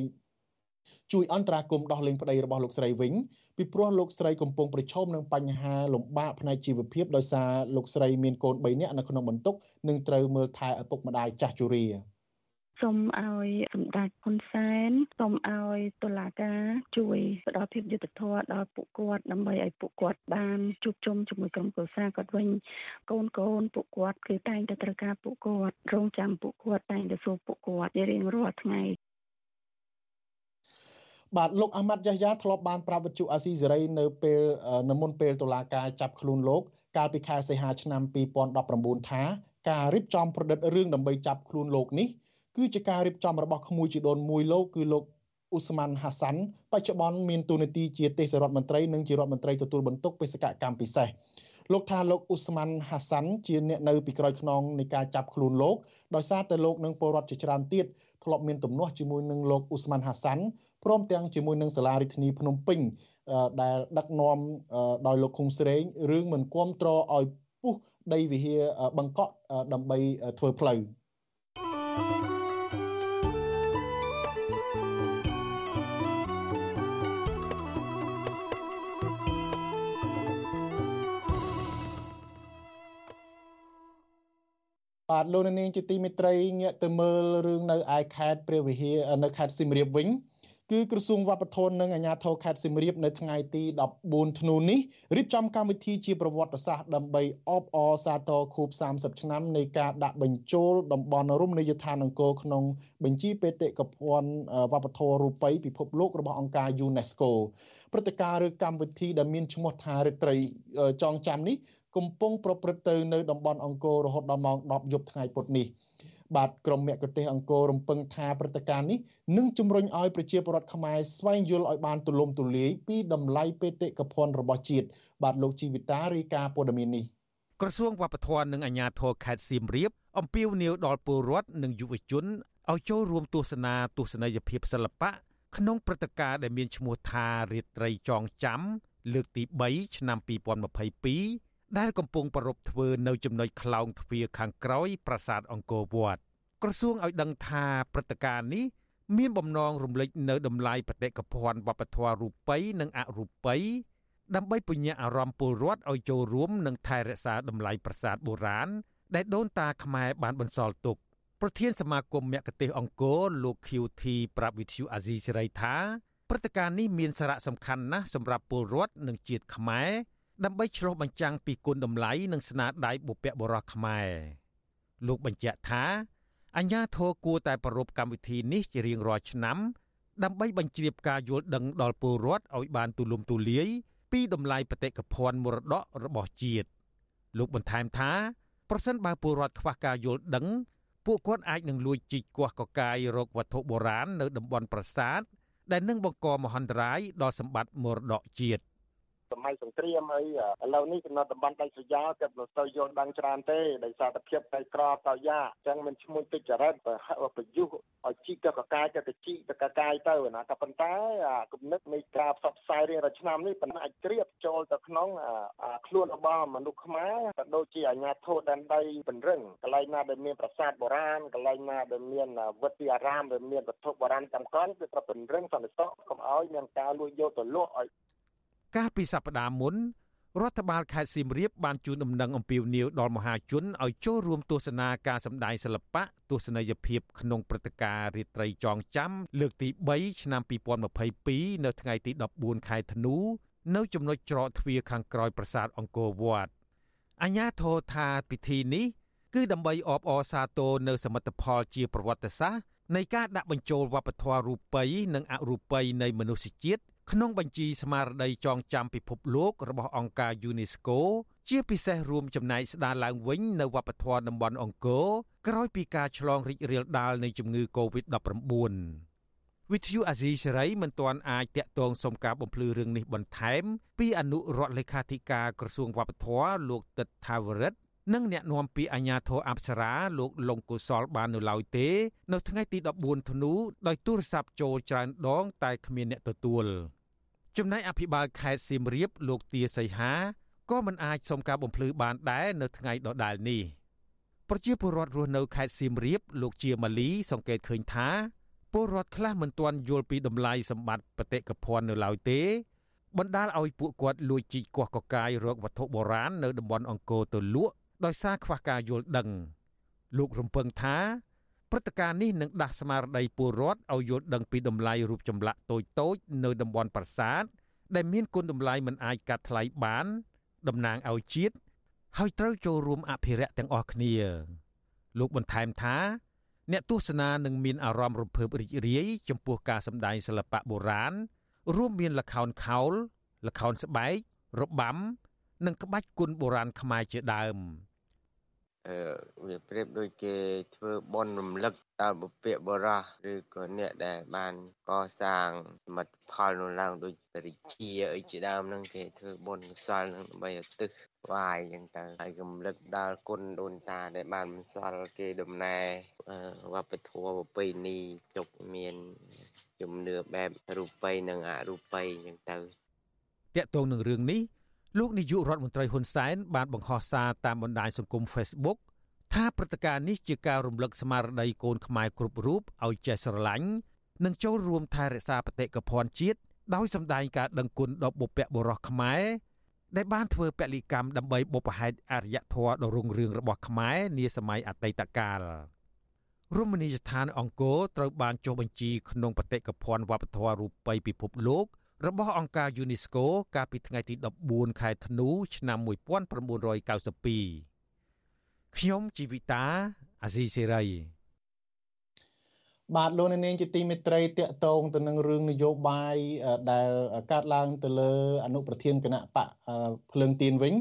A: ជួយអន្តរាគមដោះលែងប្តីរបស់លោកស្រីវិញពីព្រោះលោកស្រីកំពុងប្រឈមនឹងបញ្ហាលំបាកផ្នែកជីវភាពដោយសារលោកស្រីមានកូន3នាក់នៅក្នុងបន្ទុកនិងត្រូវមើលថែឪពុកម្ដាយចាស់ជរា
M: សូមឲ្យសម្ដេចហ៊ុនសែនសូមឲ្យតុលាការជួយផ្ដល់ភាពយុត្តិធម៌ដល់ពួកគាត់ដើម្បីឲ្យពួកគាត់បានជួបជុំជាមួយក្រុមគ្រួសារគាត់វិញកូនកូនពួកគាត់គឺតែងតែត្រូវការពួកគាត់រងចាំពួកគាត់តែងតែសួរពួកគាត់ជារៀងរាល់ថ្ងៃ
A: បាទលោកអាម៉ាត់យ៉ាយ៉ាធ្លាប់បានប្រាប់វិទ្យុអាស៊ីសេរីនៅពេលនៅមុនពេលតុលាការចាប់ខ្លួនលោកកាលពីខែសីហាឆ្នាំ2019ថាការរៀបចំប្រឌិតរឿងដើម្បីចាប់ខ្លួនលោកនេះ គឺជាការរៀបចំរបស់ក្មួយជីដូនមួយលោកគឺលោកអ៊ូស្ម៉ាន់ហាសាន់បច្ចុប្បន្នមានតួនាទីជាទេសរដ្ឋមន្ត្រីនិងជារដ្ឋមន្ត្រីទទួលបន្ទុកបេសកកម្មពិសេសលោកថាលោកអ៊ូស្ម៉ាន់ហាសាន់ជាអ្នកនៅពីក្រោយខ្នងនៃការចាប់ខ្លួនលោកដោយសារតែលោកនិងពលរដ្ឋជាច្រើនទៀតធ្លាប់មានទំនាស់ជាមួយនឹងលោកអ៊ូស្ម៉ាន់ហាសាន់ព្រមទាំងជាមួយនឹងសាលារដ្ឋាភិបាលភ្នំពេញដែលដឹកនាំដោយលោកឃុងស្រេងរឿងមិនគ្រប់គ្រងឲ្យពុះដីវិហារបង្កក់ដើម្បីធ្វើផ្លូវ បាទលោកនាងជាទីមេត្រីងាកទៅមើលរឿងនៅឯខេត្តព្រះវិហារនៅខេត្តសៀមរាបវិញគឺក្រសួងវប្បធម៌និងអាជ្ញាធរខេត្តសៀមរាបនៅថ្ងៃទី14ធ្នូនេះរៀបចំកម្មវិធីជាប្រវត្តិសាស្ត្រដើម្បីអបអរសាទរខួប30ឆ្នាំនៃការដាក់បញ្ចូលតំបន់រមណីយដ្ឋានអង្គរក្នុងបញ្ជីបេតិកភណ្ឌវប្បធម៌រូបីពិភពលោករបស់អង្គការ UNESCO ព្រឹត្តិការណ៍ឬកម្មវិធីដែលមានឈ្មោះថារិត្រីចងចាំនេះ កំពុងប្រព្រឹត្តទៅនៅតំបន់អង្គររហូតដល់ម៉ោង10យប់ថ្ងៃពុធនេះបាទក្រមមគ្គុទេសអង្គររំពឹងថាព្រឹត្តិការណ៍នេះនឹងជំរុញឲ្យប្រជាពលរដ្ឋខ្មែរស្វែងយល់ឲ្យបានទូលំទូលាយពីតម្លៃបេតិកភណ្ឌរបស់ជាតិបាទលោកជីវិតារាយការណ៍ព័ត៌មាននេះ
N: ក្រសួងវប្បធម៌និងអាជ្ញាធរខេត្តសៀមរាបអំពាវនាវដល់ពលរដ្ឋនិងយុវជនឲ្យចូលរួមទស្សនាទស្សនីយភាពសិល្បៈក្នុងព្រឹត្តិការណ៍ដែលមានឈ្មោះថារាត្រីចងចាំលើកទី3ឆ្នាំ2022 ដែលកំពុងប្រពធ្វើនៅចំណុចខ្លោងទ្វារខាងក្រោយប្រាសាទអង្គរវត្តក្រសួងឲ្យដឹងថាព្រឹត្តិការណ៍នេះមានបំណងរំលេចនៅតម្លៃបេតិកភណ្ឌវប្បធម៌រូបិយនិងអរូបិយដើម្បីពញ្ញាអារម្មណ៍ពលរដ្ឋឲ្យចូលរួមនិងថែរក្សាតម្លៃប្រាសាទបុរាណដែលដូនតាខ្មែរបានបន្សល់ទុកប្រធានសមាគមមគ្គទេសអង្គរលោក QT ប្រាប់វិទ្យុអាស៊ីសេរីថាព្រឹត្តិការណ៍នេះមានសារៈសំខាន់ណាស់សម្រាប់ពលរដ្ឋនិងជាតិខ្មែរ ដើម្បីឆ្លុះបញ្ចាំងពីគុណតម្លៃនិងស្នាដៃបុព្វបុរសខ្មែរលោកបញ្ជាក់ថាអញ្ញាធរគួរតែប្រារព្ធកម្មវិធីនេះជារៀងរាល់ឆ្នាំ ដើម្បីបញ្ជ្រាបការយល់ដឹងដល់ពលរដ្ឋឲ្យបានទូលំទូលាយពីតម្លៃបេតិកភណ្ឌមរតករបស់ជាតិលោកបន្ថែមថាប្រសិនបើពលរដ្ឋខ្វះការយល់ដឹងពួកគាត់អាចនឹងលួចជីកគាស់កកាយរកវត្ថុបុរាណនៅតំបន់ប្រាសាទដែលនឹងបង្កមហន្តរាយដល់សម្បត្តិមរតកជាតិ
O: សម័យសង្គ្រាមហើយឥឡូវនេះកំណត់តំបន់ដាច់ស្រយាលគាត់មិនសូវយល់ដឹងច្រើនទេដោយសារតែភាពតែក្រតោយ៉ាអញ្ចឹងមិនឈ្មោះទុច្ចរិតប្រយុទ្ធឲ្យជីកទៅកកាយទៅទៅជីកទៅកកាយទៅណាក៏ប៉ុន្តែគំនិតនៃការផ្សព្វផ្សាយរៀងរាល់ឆ្នាំនេះប៉ុន្តែអាចជ្រាបចូលទៅក្នុងខ្លួនរបស់មនុស្សខ្មែរក៏ដូចជាអាញាធិបតេយ្យដែនដីពង្រឹងកន្លែងណាដែលមានប្រាសាទបុរាណកន្លែងណាដែលមានវត្តអារាមដែលមានវត្ថុបុរាណសំខាន់គឺត្រូវពង្រឹងសន្តិសុខកុំឲ្យមានការលួចយកទៅលក់ឲ្យ
N: កាលពីសប្តាហ៍មុនរដ្ឋបាលខេត្តសៀមរាបបានជូនដំណឹងអំពាវនាវដល់មហាជនឲ្យចូលរួមទស្សនាការសម្ដែងសិល្បៈទស្សនីយភាពក្នុងព្រឹត្តិការណ៍រាត្រីចងចាំលើកទី3ឆ្នាំ2022នៅថ្ងៃទី14ខែធ្នូនៅចំណុចច្រកទ្វារខាងក្រោយប្រាសាទអង្គរវត្តអញ្ញាធរថាពិធីនេះគឺដើម្បីអបអរសាទរនៅសមិទ្ធផលជាប្រវត្តិសាស្ត្រនៃការដាក់បញ្ចូលវប្បធម៌រូបិយនិងអរូបិយនៃមនុស្សជាតិ ក្នុងបញ្ជីស្មារតីចងចាំពិភពលោករបស់អង្គការ UNESCO ជាពិសេសរួមចំណែកស្ដារឡើងវិញនៅវប្បធម៌តំបន់អង្គរក្រោយពីការឆ្លងរីករាលដាលនៃជំងឺ Covid-19 វិទ្យុអាស៊ីសេរីមិនទាន់អាចតាក់ទងសុំការបំភ្លឺរឿងនេះបន្ថែម ពីអនុរដ្ឋលេខាធិការក្រសួងវប្បធម៌លោកទឹកថាវរិទ្ធនិងអ្នកនាំពាក្យអាជ្ញាធរអប្សរាលោកលងកុសលបាននៅឡើយទេ នៅថ្ងៃទី14ធ្នូដោយទូរស័ព្ទចូលច្រើនដង តែគ្មានអ្នកទទួល ចំណែកអភិបាលខេត្តសៀមរាបលោកទាសីហាក៏មិនអាចសុំការបំភ្លឺបានដែរនៅថ្ងៃដដែលនេះប្រជាពលរដ្ឋរស់នៅខេត្តសៀមរាបលោកជាម៉ាលីសង្កេតឃើញថាពលរដ្ឋខ្លះមិនទាន់យល់ពីតម្លៃសម្បត្តិបេតិកភណ្ឌនៅឡើយទេ បណ្ដាលឲ្យពួកគាត់លួចជីកគាស់កកាយរកវត្ថុបុរាណនៅតំបន់អង្គរទៅលក់ដោយសារខ្វះការយល់ដឹង លោករំពឹងថា ព្រឹត្តិការណ៍នេះនឹងដាស់ស្មារតីពលរដ្ឋឲ្យយល់ដឹងពីតម្លៃរូបចម្លាក់តូចតូចនៅតំបន់ប្រាសាទដែលមានគុណតម្លៃមិនអាចកាត់ថ្លៃបានតំណាងឲ្យជាតិហើយត្រូវចូលរួមអភិរក្សទាំងអស់គ្នា លោកបន្ថែមថា អ្នកទស្សនានឹងមានអារម្មណ៍រំភើបរីករាយចំពោះការសម្ដែងសិល្បៈបុរាណរួមមានល្ខោនខោលល្ខោនស្បែករបាំ និងក្បាច់គុនបុរាណខ្មែរជាដើម។
P: អឺ វាប្រៀបដូចគេធ្វើបន់រំលឹកដល់បុព្វបុរសឬក៏អ្នកដែលបានកសាងសមិទ្ធផលនោះឡើងដូចបរិជាអីជាដើមហ្នឹងគេធ្វើបុណ្យកុសលហ្នឹងដើម្បីឧទ្ទិសថ្វាយអញ្ចឹងទៅហើយរំលឹកដល់គុណដូនតាដែលបានបន្សល់គេដំណើរវប្បធម៌ប្រពៃណីជុកមានជំនឿបែបរូបិយនិងអរូបិយអញ្ចឹងទៅ
N: តកតងនឹងរឿងនេះ លោកនាយករដ្ឋមន្ត្រីហ៊ុនសែនបានបង្ហោះសារតាមបណ្ដាញសង្គម Facebook ថាព្រឹត្តិការណ៍នេះជាការរំលឹកស្មារតីកូនខ្មែរគ្រប់រូបឲ្យចេះស្រឡាញ់និងចូលរួមថែរក្សាបេតិកភណ្ឌជាតិដោយសម្ដែងការដឹងគុណដល់បុព្វបុរសខ្មែរដែលបានធ្វើពលិកម្មដើម្បីបុព្វហេតុអរិយធម៌ដ៏រុងរឿងរបស់ខ្មែរនាសម័យអតីតកាលរមណីយដ្ឋានអង្គរត្រូវបានចុះបញ្ជីក្នុងបេតិកភណ្ឌវប្បធម៌រូបិយពិភពលោក របស់អង្គការ UNESCO កាលពីថ្ងៃទី14ខែធ្នូឆ្នាំ1992ខ្ញុំជីវិតាអាស៊ីសេរី
A: បាទលោកនាងជាទីមេត្រីតកតងទៅនឹងរឿងនយោបាយដែលកើតឡើងទៅលើអនុប្រធានគណៈបកភ្លើងទៀនវិញ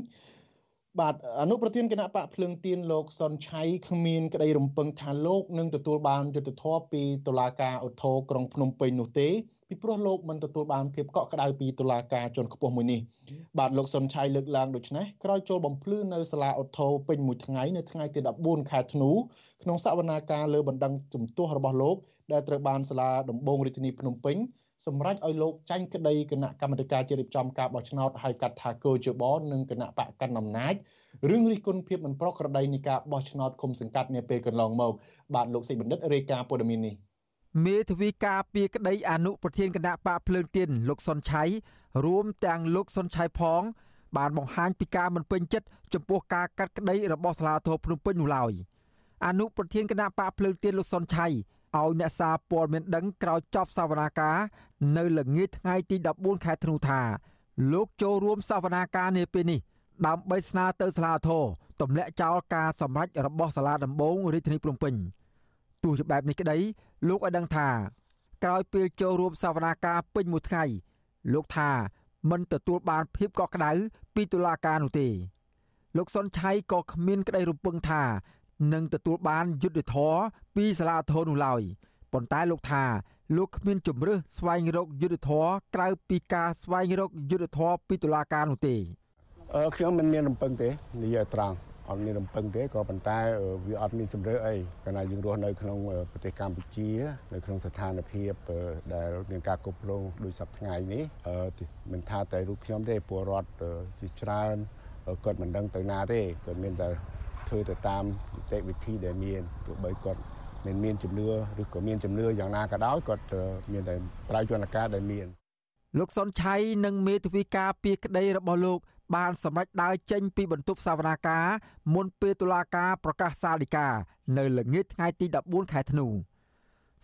A: បាទអនុប្រធានគណៈបកភ្លើងទៀនលោកសុនឆៃគ្មានក្តីរំពឹងថាលោកនឹងទទួលបានយុត្តិធម៌ពីតុលាការឧទ្ធរក្រុងភ្នំពេញនោះទេ ពីព្រោះលោកមិនទទួលបានភាពកក់ក្ដៅពីតុលាការជាន់ខ្ពស់មួយនេះបាទលោកសុនឆៃលើកឡើងដូចនេះក្រោយចូលបំភ្លឺនៅសាលាឧទ្ធរពេញមួយថ្ងៃនៅថ្ងៃទី14ខែធ្នូក្នុងសវនាការលើបណ្ដឹងជំទាស់របស់លោកដែលត្រូវបានសាលាដំបងរាជធានីភ្នំពេញសម្រេចឲ្យលោកចាញ់ក្តីគណៈកម្មាធិការជ្រៀបចំការបោះឆ្នោតហៅកាត់ថាកោជបនិងគណៈបកកណ្ដាលអំណាចរឿងរិះគន់ភាពមិនប្រក្រតីនៃការបោះឆ្នោតគុំសង្កាត់នាពេលកន្លងមកបាទលោកសេចបណ្ឌិតរាយការណ៍ព័ត៌មាននេះ
Q: មេធាវីការពីក្តីអនុប្រធានគណៈបកភ្លើងទៀនលោកសុនឆៃរួមទាំងលោកសុនឆៃផង បានបង្ហាញពីការមិនពេញចិត្តចំពោះការកាត់ក្តីរបស់សាលាធរភ្នំពេញនោះឡើយអនុប្រធានគណៈបកភ្លើងទៀនលោកសុនឆៃឲ្យអ្នកសារព័ត៌មានដឹងក្រោយចប់សវនាការនៅល្ងាចថ្ងៃទី14ខែធ្នូថាលោកចូលរួមសវនាការនាពេលនេះដើម្បីស្នើទៅសាលាធរទម្លាក់ចោលការសម្រេចរបស់សាលាដំបងរាជធានីភ្នំពេញទោះជាបែបនេះក្តី លោកឲ្យដឹងថាក្រោយពេលចូលរួមសវនាការពេញមួយថ្ងៃលោកថាមិនទទួលបានភាពកក់ក្ដៅពីតុលាការនោះទេ លោកសុនឆៃក៏គ្មានក្តីរំពឹងថានឹងទទួលបានយុត្តិធម៌ពីសាលាធរនោះឡើយប៉ុន្តែលោកថាលោកគ្មានជំរឿសស្វែងរកយុត្តិធម៌ក្រៅពីការស្វែងរកយុត្តិធម៌ពីតុលាការនោះទេ
R: អឺខ្ញុំមិនមានរំពឹងទេនិយាយត្រង់ អត់មានរំពឹងទេក៏ប៉ុន្តែវាអត់មានជំរឿអីកាលណាយើងរស់នៅក្នុងប្រទេសកម្ពុជា នៅក្នុងស្ថានភាពដែលមានការគ្រប់គ្រងដូចសប្តាហ៍ថ្ងៃនេះមិនថាតែរូបខ្ញុំទេពលរដ្ឋជាច្រើនគាត់មិនដឹងទៅណាទេគាត់មានតែធ្វើទៅតាមនីតិវិធីដែលមានទោះបីគាត់មិនមានជំនឿឬក៏មានជំនឿយ៉ាងណាក៏ដោយគាត់មានតែប្រើយន្តការដែលមាន
Q: លោកសុនឆៃនិងមេធាវីការពីក្តីរបស់លោក បានសម្រេចដើរចេញពីបន្ទប់សវនាការមុនពេលតុលាការប្រកាសសាលដីកានៅល្ងាចថ្ងៃទី14ខែធ្នូ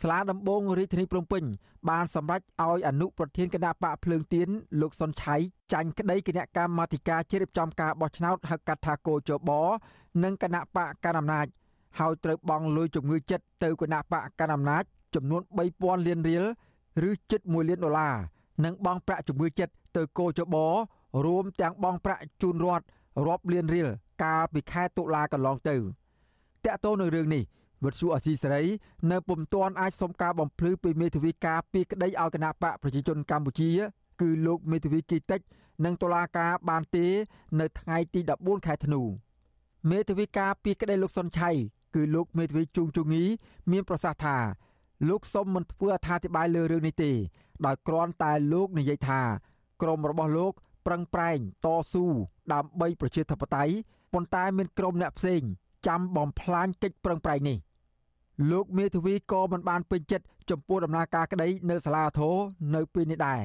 Q: សាលាដំបងរាជធានីភ្នំពេញបានសម្រេចឲ្យអនុប្រធានគណៈបកភ្លើងទៀនលោកសុនឆៃចាញ់ក្តីគណៈកម្មាធិការជ្រៀបចំការបោះឆ្នោតហៅកាត់ថាកោជបនិងគណៈបកកណ្ដាលអំណាចហើយត្រូវបង់លុយជំងឺចិត្តទៅគណៈបកកណ្ដាលអំណាចចំនួន3000លានរៀលឬជិត1លានដុល្លារនិងបង់ប្រាក់ជំងឺចិត្តទៅកោជប រួមទាំងបង់ប្រាក់ជូនរដ្ឋរាប់លានរៀលកាលពីខែតុលាកន្លងទៅតាក់ទងនឹងរឿងនេះវិទ្យុអសីសេរីនៅពុំទាន់អាចសុំការបំភ្លឺពីមេធាវីការពីក្តីឲ្យគណៈបកប្រជាជនកម្ពុជា គឺលោកមេធាវីគីតិច និងតុលាការបានទេ នៅថ្ងៃទី14ខែធ្នូមេធាវីការពីក្តីលោកសុនឆៃគឺលោកមេធាវីជួងជងីមានប្រសាសន៍ថា លោកសុំមិនធ្វើអត្ថាធិប្បាយលើរឿងនេះទេ ដោយគ្រាន់តែលោកនិយាយថា ក្រមរបស់លោក ប្រឹងប្រែងតស៊ូដើម្បីប្រជាធិបតេយ្យប៉ុន្តែមានក្រុមអ្នកផ្សេងចាំបំផ្លាញកិច្ចប្រឹងប្រែងនេះលោកមេធាវីក៏មិនបានពេញចិត្តចំពោះដំណើរការក្តីនៅសាលាធរនៅពេលនេះដែរ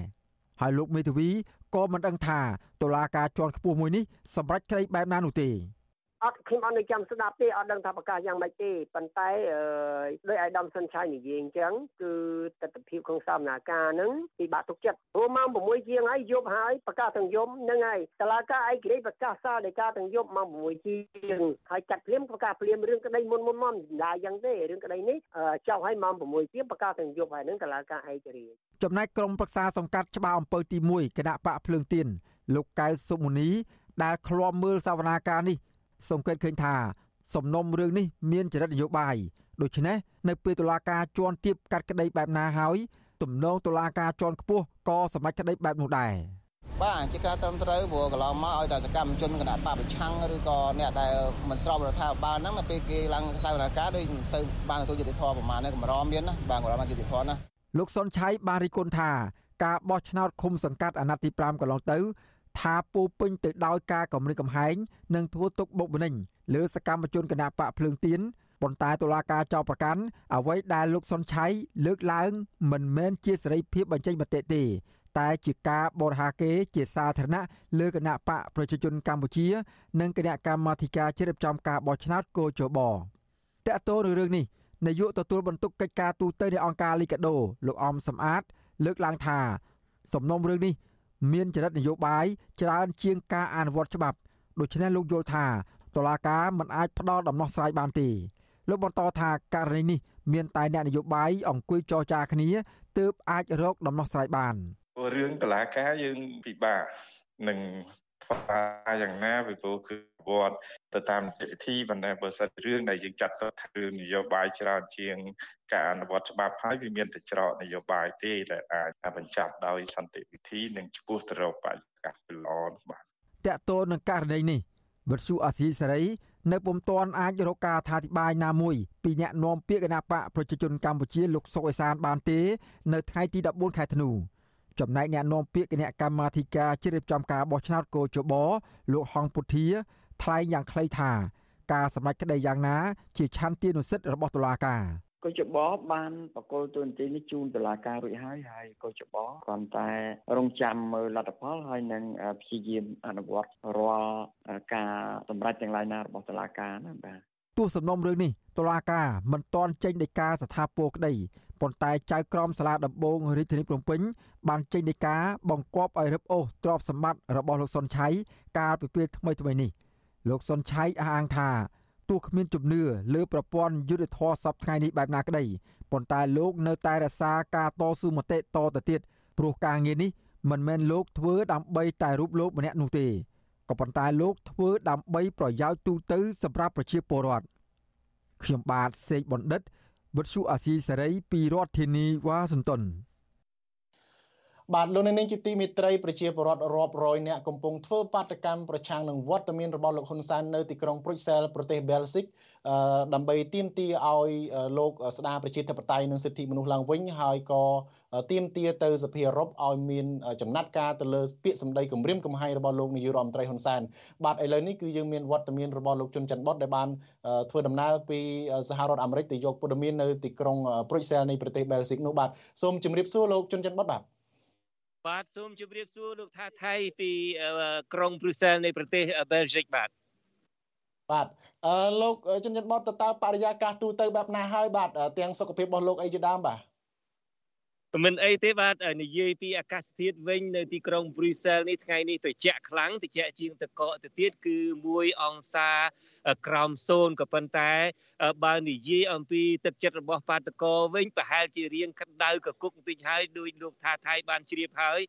Q: ហើយលោកមេធាវីក៏មិនដឹងថាតុលាការជាន់ខ្ពស់មួយនេះសម្រេចក្តីបែបណានោះទេ
S: អត់ខ្ញុំអត់នៅចាំស្ដាប់ទេអត់ដឹងថាប្រកាសយ៉ាងម៉េចទេប៉ុន្តែដោយអាយដាមសិនឆៃនិយាយអញ្ចឹងគឺទស្សនវិជ្ជាក្នុងសាមនាការហ្នឹងពិបាកទុកចិត្តព្រោះម៉ោង6ជាងហើយយប់ហើយប្រកាសទាំងយប់ហ្នឹងហើយតឡាការឯករាជ្យប្រកាសសារដីកាទាំងយប់ម៉ោង6ជាងហើយកាត់ភ្លាមប្រកាសភ្លាមរឿងក្តីមុនមុនមកមិនដែរយ៉ាងទេរឿងក្តីនេះចោលឲ្យម៉ោង6ជាងប្រកាសទាំងយប់ហើយហ្នឹងតឡាការឯករាជ្យ
Q: ចំណែកក្រុមប្រឹក្សាសង្កាត់ច្បារអំពើទី1គណៈបកភ្លើងទៀនលោកកៅសុមុនីដែលឃ្លាំមើលសវនាការនេះ សង្កេតឃើញថាសំណុំរឿងនេះមានចរិតនយោបាយដូច្នេះនៅពេលតុលាការជាន់ទាបកាត់ក្តីបែបណាហើយទំនងតុលាការជាន់ខ្ពស់ក៏សម្រេចក្តីបែបនោះដែរ
T: បាទជាការត្រឹមត្រូវព្រោះកន្លងមកឲ្យតែសកម្មជនគណៈបពប្រឆាំងឬក៏អ្នកដែលមិនស្របរដ្ឋាភិបាលហ្នឹងនៅពេលគេឡើងខ្សែវនាការដូចមិនសូវបានទទួលយុត្តិធម៌ប្រមាណនេះកម្រមានណាបាទកម្របានយុត្តិធម៌ណា
Q: លោកសុនឆៃបានរិះគន់ថាការបោះឆ្នោតឃុំសង្កាត់អាណត្តិទី5កន្លងទៅ ថាពោពេញទៅដោយការគំរាមកំហែងនិងធ្វើទុកបុកម្នេញលើសកម្មជនគណបកភ្លើងទៀនប៉ុន្តែតុលាការចោទប្រកាន់អ្វីដែលលោកសុនឆៃលើកឡើងមិនមែនជាសេរីភាពបញ្ចេញមតិទេ តែជាការបរិហាកេជាសាធារណៈលើគណៈបកប្រជាជនកម្ពុជា និងគណៈកម្មាធិការជ្រៀបចំការបោះឆ្នោតកោជបតកតោរឿងនេះនាយកទទួលបន្ទុកកិច្ចការទូតនៃអង្គការលីកាដូលោកអំសំអាត លើកឡើងថា សំណុំរឿងនេះ មានចរិតនយោបាយច្រើនជាងការអនុវត្តច្បាប់ដូច្នេះលោកយល់ថាតុលាការមិនអាចផ្ដល់ដំណោះស្រាយបានទេលោកបន្តថាករណីនេះមានតែអ្នកនយោបាយអង្គុយចរចាគ្នាទើបអាចរកដំណោះស្រាយបាន
U: រឿងតឡាការយើងពិបាកនឹងធ្វើយ៉ាងណាពីព្រោះគឺ វត្តទៅតាមនីតិវិធីប៉ុន្តែបើសិនរឿងដែលយើងចាត់ទុកថារឿងនយោបាយច្រើនជាង ការអនុវត្តច្បាប់ហើយវាមានតែច្រកនយោបាយទេដែលអាចបញ្ចប់ដោយសន្តិវិធីនិងឆ្ពោះទៅរកបរិយាកាសល្អបាទ
Q: តកតូននឹងករណីនេះវិទ្យុអាស៊ីសេរីនៅពុំទាន់អាចរកការអធិប្បាយណាមួយពីអ្នកនាំពាក្យគណៈបកប្រជាជនកម្ពុជាលោកសុកអេសានបានទេ នៅថ្ងៃទី14ខែធ្នូចំណែកអ្នកនាំពាក្យគណៈកម្មាធិការជ្រៀបចំការបោះឆ្នោតកោជបលោកហងពុធា ថ្លែងយ៉ាងខ្លីថា ការសម្រេចក្តីយ៉ាងណា ជាឆន្ទានុសិទ្ធិរបស់តុលាការ
V: កោចបបានបកគលទូនទីនេះជូនតុលាការរួចហើយហើយកោចបគ្រាន់តែរងចាំមើលលទ្ធផលហើយនឹងព្យាយាមអនុវត្តរាល់ការសម្រេចទាំងឡាយណារបស់តុលាការណាបាទ
Q: ទោះសំណុំរឿងនេះតុលាការមិនទាន់ចេញដីកាស្ថាពរក្តីប៉ុន្តែចៅក្រមសាលាដំបងរាជធានីភ្នំពេញបានចេញដីកាបង្គាប់ឲ្យរឹបអូសទ្រព្យសម្បត្តិរបស់លោកសុនឆៃកាលពីពេលថ្មីថ្មីនេះ លោកសុនឆៃអះអាងថាទោះគ្មានជំនឿលើប្រព័ន្ធយុទ្ធធរសពថ្ងៃនេះបែបណាក្តីប៉ុន្តែលោកនៅតែរក្សាការតស៊ូមតិតទៅទៀតព្រោះការងារនេះមិនមែនលោកធ្វើដើម្បីតែរូបលោកម្នាក់នោះទេក៏ប៉ុន្តែលោកធ្វើដើម្បីប្រយោជន៍ទូទៅសម្រាប់ប្រជាពលរដ្ឋខ្ញុំបាទសេកបណ្ឌិតវិទ្យុអាស៊ីសេរីពីរដ្ឋធានីវ៉ាស៊ីនតោន
A: បាទលោកនាងជាទីមេត្រីប្រជាពលរដ្ឋរាប់រយនាក់កំពុងធ្វើបាតកម្មប្រឆាំងនឹងវត្តមានរបស់លោកហ៊ុនសែននៅទីក្រុងព្រុយសែលប្រទេសបែលហ្សិកដើម្បីទាមទារឲ្យលោកស្ដារប្រជាធិបតេយ្យនិងសិទ្ធិមនុស្សឡើងវិញហើយក៏ទាមទារទៅសភាអឺរ៉ុបឲ្យមានចំណាត់ការទៅលើពាក្យសម្ដីគម្រាមកំហែងរបស់លោកនាយករដ្ឋមន្ត្រីហ៊ុនសែនបាទឥឡូវនេះគឺយើងមានវត្តមានរបស់លោកជុនច័ន្ទបុតដែលបានធ្វើដំណើរពីសហរដ្ឋអាមេរិកទៅយកព័ត៌មាននៅទីក្រុងព្រុយសែលនៃប្រទេសបែលហ្សិកនោះបាទសូមជម្រាបសួរលោកជុនច័ន្ទបុតបាទ
L: បាទសូមជម្រាបសួរលោកថាថៃពីក្រុងព្រុយសែលនៃប្រទេសបែលហ្សិកបាទ
A: បាទអឺលោកជំនាញបតតើបរិយាកាសទូទៅបែបណាហើយបាទទាំងសុខភាពរបស់លោកអីជាដើមបាទ
L: មិនអីទេបាទនិយាយពីអាកាសធាតុវិញនៅទីក្រុងព្រុយសែលនេះថ្ងៃនេះត្រជាក់ខ្លាំងត្រជាក់ជាងតកកទៅទៀតគឺ1អង្សាក្រោម0ក៏ប៉ុន្តែបើនិយាយអំពីទឹកចិត្តរបស់បាតកោវិញប្រហែលជារៀងក្តៅកគុកបន្តិចហើយដោយលោកថាថៃបានជ្រាបហើយ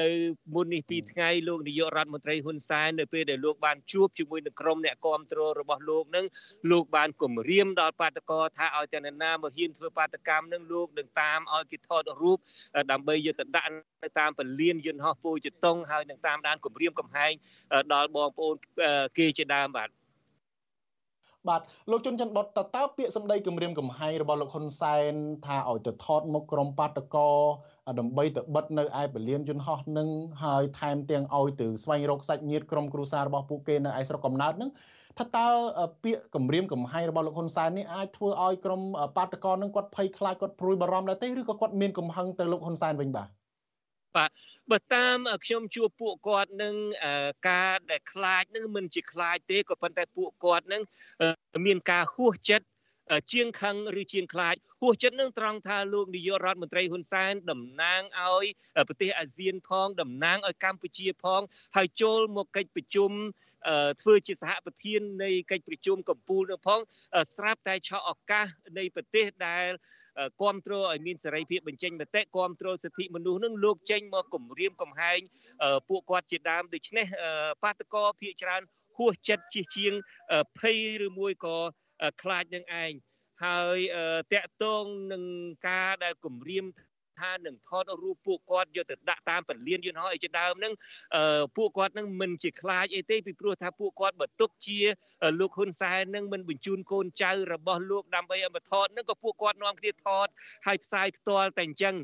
L: នៅមុននេះពីថ្ងៃលោកនាយករដ្ឋមន្ត្រីហ៊ុនសែននៅពេលដែលលោកបានជួបជាមួយនឹងក្រុមអ្នកគាំទ្ររបស់លោកនឹងលោកបានគម្រាមដល់បាតកោថាឲ្យតែនរណាមកហ៊ានធ្វើបាតកម្មនឹងលោកនឹងតាមឲ្យគេថតរូបដើម្បីយកទៅដាក់នៅតាមពលានយន្តហោះពូជតុងហើយនឹងតាមដានគម្រាមកំហែងដល់បងប្អូនគេជាដើមបាទ
A: បាទលោកជុនច័ន្ទបុតតើតើពាក្យសម្ដីគម្រាមកំហែងរបស់លោកហ៊ុនសែនថាឲ្យទៅថតមុខក្រុមបាតកោដើម្បីទៅបិទនៅឯពលានយន្តហោះនឹងហើយថែមទាំងឲ្យទៅស្វែងរកសាច់ញាតិក្រុមគ្រួសាររបស់ពួកគេនៅឯស្រុកកំណើតនឹងថាតើពាក្យគម្រាមកំហែងរបស់លោកហ៊ុនសែននេះអាចធ្វើឲ្យក្រុមបាតកោនឹងគាត់ភ័យខ្លាចគាត់ព្រួយបារម្ភដែរទេឬក៏គាត់មានកំហឹងទៅលោកហ៊ុនសែនវិញបាទ
L: បាទបើតាមខ្ញុំជួបពួកគាត់នឹងការដែលខ្លាចនឹងមិនជាខ្លាចទេក៏ប៉ុន្តែពួកគាត់នឹងមានការហួសចិត្តជាងខឹងឬជាងខ្លាចហួសចិត្តនឹងត្រង់ថាលោកនាយករដ្ឋមន្ត្រីហ៊ុនសែនតំណាងឲ្យប្រទេសអាស៊ានផងតំណាងឲ្យកម្ពុជាផង ហើយចូលមកកិច្ចប្រជុំធ្វើជាសហប្រធាននៃកិច្ចប្រជុំកម្ពុជានឹងផង ស្រាប់តែឆក់ឱកាសនៃប្រទេសដែល គ្រប់គ្រងឲ្យមានសេរីភាពបញ្ចេញមតិគ្រប់គ្រងសិទ្ធិមនុស្សនឹងលោកចេញមកគម្រាមកំហែងពួកគាត់ជាដើមដូច្នេះបាតកោភាកច្រើនហួសចិត្តជិះជាងភ័យឬមួយក៏ខ្លាចនឹងឯងហើយតកតងនឹងការដែលគម្រាម ថានឹងថតរូបពួកគាត់យកទៅដាក់តាមពលានយន្តហោះអីជាដើមហ្នឹងពួកគាត់នឹងមិនជាខ្លាចអីទេពីព្រោះថាពួកគាត់បើទុកជាលោកហ៊ុនសែននឹងមិនបញ្ជូនកូនចៅរបស់លោកដើម្បីឲ្យមកថតហ្នឹងក៏ពួកគាត់នាំគ្នាថតហើយផ្សាយផ្ទាល់តែអញ្ចឹង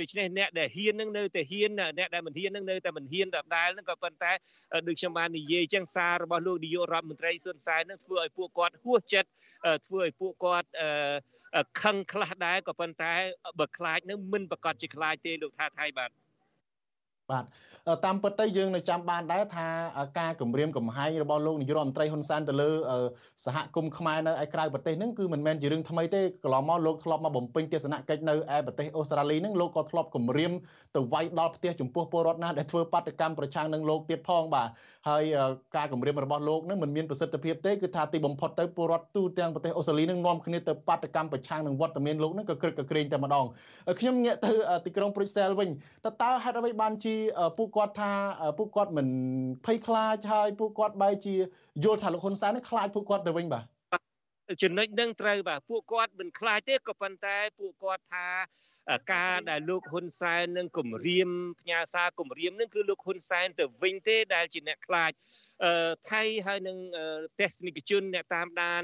L: ដូច្នេះអ្នកដែលហ៊ាននឹងនៅតែហ៊ានអ្នកដែលមិនហ៊ាននឹងនៅតែមិនហ៊ានដដែលនឹងក៏ប៉ុន្តែដូចខ្ញុំបាននិយាយចឹងសាររបស់លោកនាយករដ្ឋមន្ត្រីស៊ុនសែននឹងធ្វើឲ្យពួកគាត់ហួសចិត្តធ្វើឲ្យពួកគាត់ ខឹងខ្លះដែរក៏ប៉ុន្តែបើខ្លាចនឹងមិនប្រកាសជាខ្លាចទេលោកថាថៃបាទ
A: បាទតាមពិតទៅយើងនៅចាំបានដែរថាការគម្រាមកំហែងរបស់លោកនាយករដ្ឋមន្ត្រីហ៊ុនសែនទៅលើសហគមន៍ខ្មែរនៅឯក្រៅប្រទេសហ្នឹងគឺមិនមែនជារឿងថ្មីទេកន្លងមកលោកធ្លាប់មកបំពេញទស្សនកិច្ចនៅឯប្រទេសអូស្ត្រាលីហ្នឹងលោកក៏ធ្លាប់គម្រាមទៅវាយដល់ផ្ទះចំពោះពលរដ្ឋណាដែលធ្វើបាតកម្មប្រឆាំងនឹងលោកទៀតផងបាទហើយការគម្រាមរបស់លោកហ្នឹងមិនមានប្រសិទ្ធភាពទេគឺថាទីបំផុតទៅពលរដ្ឋទូទាំងប្រទេសអូស្ត្រាលីហ្នឹងនាំគ្នាទៅបាតកម្មប្រឆាំងនឹងវត្តមានលោកហ្នឹងក៏ក្រឹកក្រែងតែម្ដងខ្ញុំងាកទៅទីក្រុងព្រុយសែលវិញតើតើហេតុអ្វីបានជាពួកគាត់ថាពួកគាត់មិនភ័យខ្លាចហើយពួកគាត់បែរជាយល់ថាលោកហ៊ុនសែននឹងខ្លាចពួកគាត់ទៅវិញបាទ
L: ចំណុចនឹងត្រូវបាទពួកគាត់មិនខ្លាចទេក៏ប៉ុន្តែពួកគាត់ថាការដែលលោកហ៊ុនសែននឹងគម្រាមផ្ញើសារគម្រាមនឹងគឺលោកហ៊ុនសែនទៅវិញទេដែលជាអ្នកខ្លាច ថៃហើយនឹងទស្សនិកជនអ្នកតាមដាន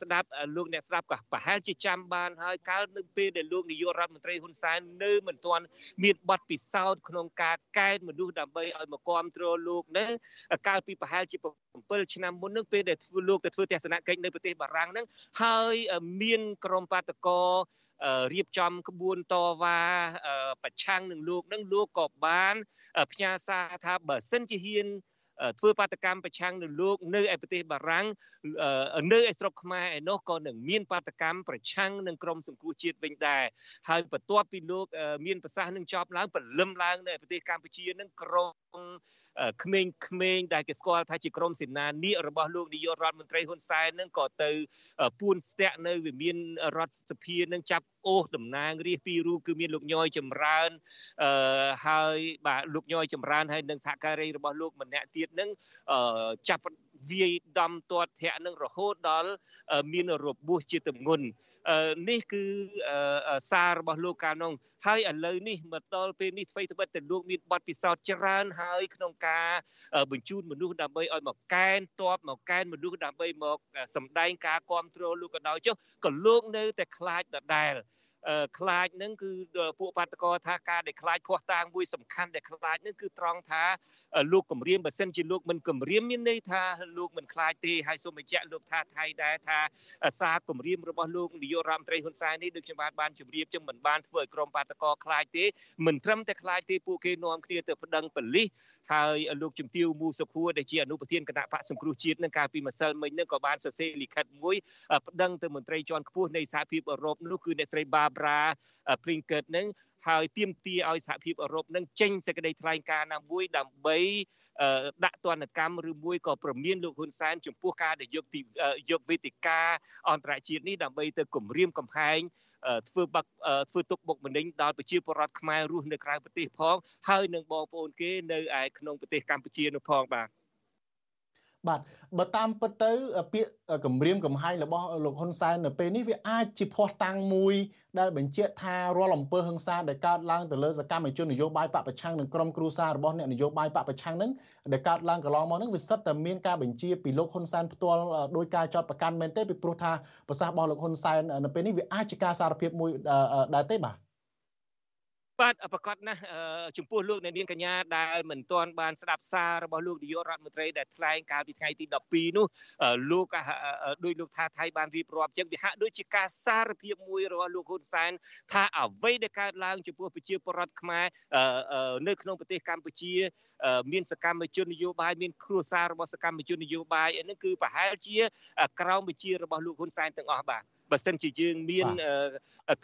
L: ស្ដាប់លោកអ្នកស្ដាប់ក៏ប្រហែលជាចាំបានហើយកាលនៅពេលដែលលោកនាយករដ្ឋមន្ត្រីហ៊ុនសែននៅមិនទាន់មានបទពិសោធន៍ក្នុងការកែមនុស្សដើម្បីឲ្យមកគ្រប់គ្រងលោកនឹងកាលពីប្រហែលជា7ឆ្នាំមុននឹងពេលដែលធ្វើលោកទៅធ្វើទស្សនកិច្ចនៅប្រទេសបារាំងនឹងហើយមានក្រុមបាតកោរៀបចំក្បួនតវ៉ាប្រឆាំងនឹងលោកនឹងលោកក៏បានផ្ញើសារថាបើសិនជាហ៊ាន ធ្វើបាតកម្មប្រឆាំងនឹងលោកនៅឯប្រទេសបារាំងនៅឯស្រុកខ្មែរឯនោះក៏នឹងមានបាតកម្មប្រឆាំងនឹងក្រមសង្គ្រោះជាតិវិញដែរហើយបន្ទាប់ពីលោកមានប្រសាសន៍នឹងចប់ឡើងពលឹមឡើងនៅប្រទេសកម្ពុជានឹងក្រម ក្មេងៗដែលគេស្គាល់ថាជាក្រុមសេនានីករបស់លោកនាយករដ្ឋមន្ត្រីហ៊ុនសែននឹងក៏ទៅពួនស្ទាក់នៅវិមានរដ្ឋសភានឹងចាប់អូសតំណាងរាស្ត្រពីររូបគឺមានលោកញយចម្រើនអឺហើយបាទលោកញយចម្រើនហើយនិងសហការីរបស់លោកម្នាក់ទៀតនឹងចាប់វាយដំទាត់ធាក់នឹងរហូតដល់មានរបួសជាទម្ងន់ នេះគឺសាររបស់លោកកាលនោះហើយឥឡូវនេះមកដល់ពេលនេះអ្វីត្បិតតែលោកមានបទពិសោធន៍ច្រើនហើយក្នុងការបញ្ជូនមនុស្សដើម្បីឲ្យមកកែនតបមកកែនមនុស្សដើម្បីមកសម្ដែងការគ្រប់គ្រងលោកក៏ដោយចុះក៏លោកនៅតែខ្លាចដដែល ខ្លាចនឹងគឺពួកបាតកោថាការដែលខ្លាចខោះតាងមួយសំខាន់ដែលខ្លាចនឹងគឺត្រង់ថាលោកគម្រាមបើសិនជាលោកមិនគម្រាមមានន័យថាលោកមិនខ្លាចទេហើយសូមបញ្ជាក់លោកថាថៃដែរថាសារគម្រាមរបស់លោកនាយករដ្ឋមន្ត្រីហ៊ុនសែននេះដូចខ្ញុំបានបានជម្រាបចឹងមិនបានធ្វើឲ្យក្រុមបាតកោខ្លាចទេមិនត្រឹមតែខ្លាចទេពួកគេនាំគ្នាទៅប្តឹងប៉ូលីសហើយលោកជំទាវមូសុខួរដែលជាអនុប្រធានគណៈបកសង្គ្រោះជាតិនឹងកាលពីម្សិលមិញនឹងក៏បានសរសេរលិខិតមួយប្តឹងទៅមន្ត្រីជាន់ខ្ពស់នៃសហភាពអឺរ៉ុបនោះគឺអ្នកស្រី Barbara Plinkett នឹងហើយទាមទារឲ្យសហភាពអឺរ៉ុបនឹងចេញសេចក្តីថ្លែងការណ៍ណាមួយដើម្បីដាក់ទណ្ឌកម្មឬមួយក៏ប្រមានលោកហ៊ុនសែនចំពោះការដែលយកទីយកវេទិកាអន្តរជាតិនេះដើម្បីទៅគម្រាមកំហែងធ្វើបាក់ធ្វើទុកបុកម្នេញដល់ប្រជាពលរដ្ឋខ្មែររស់នៅក្រៅប្រទេសផងហើយនឹងបងប្អូនគេនៅឯក្នុងប្រទេសកម្ពុជានោះផងបាទ
A: បាទបើតាមពិតទៅពាក្យគម្រាមកំហែងរបស់លោកហ៊ុនសែននៅពេលនេះវាអាចជាភ័ស្តុតាងមួយដែលបញ្ជាក់ថារាល់អំពើហិង្សាដែលកើតឡើងទៅលើសកម្មជននយោបាយបពប្រឆាំងនិងក្រុមគ្រួសាររបស់អ្នកនយោបាយបពប្រឆាំងនឹងដែលកើតឡើងកន្លងមកនឹងវាសិតតែមានការបញ្ជាពីលោកហ៊ុនសែនផ្ទាល់ដោយការចាត់ប្រកាន់មែនទេពីព្រោះថាប្រសាសន៍របស់លោកហ៊ុនសែននៅពេលនេះវាអាចជាការសារភាពមួយដែរទេបាទ
L: បាទប្រកាសណាស់ចំពោះលោកអ្នកនាងកញ្ញាដែលមិនទាន់បានស្ដាប់សាររបស់លោកនាយករដ្ឋមន្ត្រីដែលថ្លែងកាលពីថ្ងៃទី12នោះលោកដោយលោកថាថៃបានរៀបរាប់ចឹងវាហាក់ដូចជាការសារភាពមួយរបស់លោកហ៊ុនសែនថាអ្វីដែលកើតឡើងចំពោះប្រជាពលរដ្ឋខ្មែរនៅក្នុងប្រទេសកម្ពុជាមានសកម្មជននយោបាយមានគ្រួសាររបស់សកម្មជននយោបាយនេះគឺប្រហែលជាក្រោមវិជារបស់លោកហ៊ុនសែនទាំងអស់បាទ បើសិនជាយើងមាន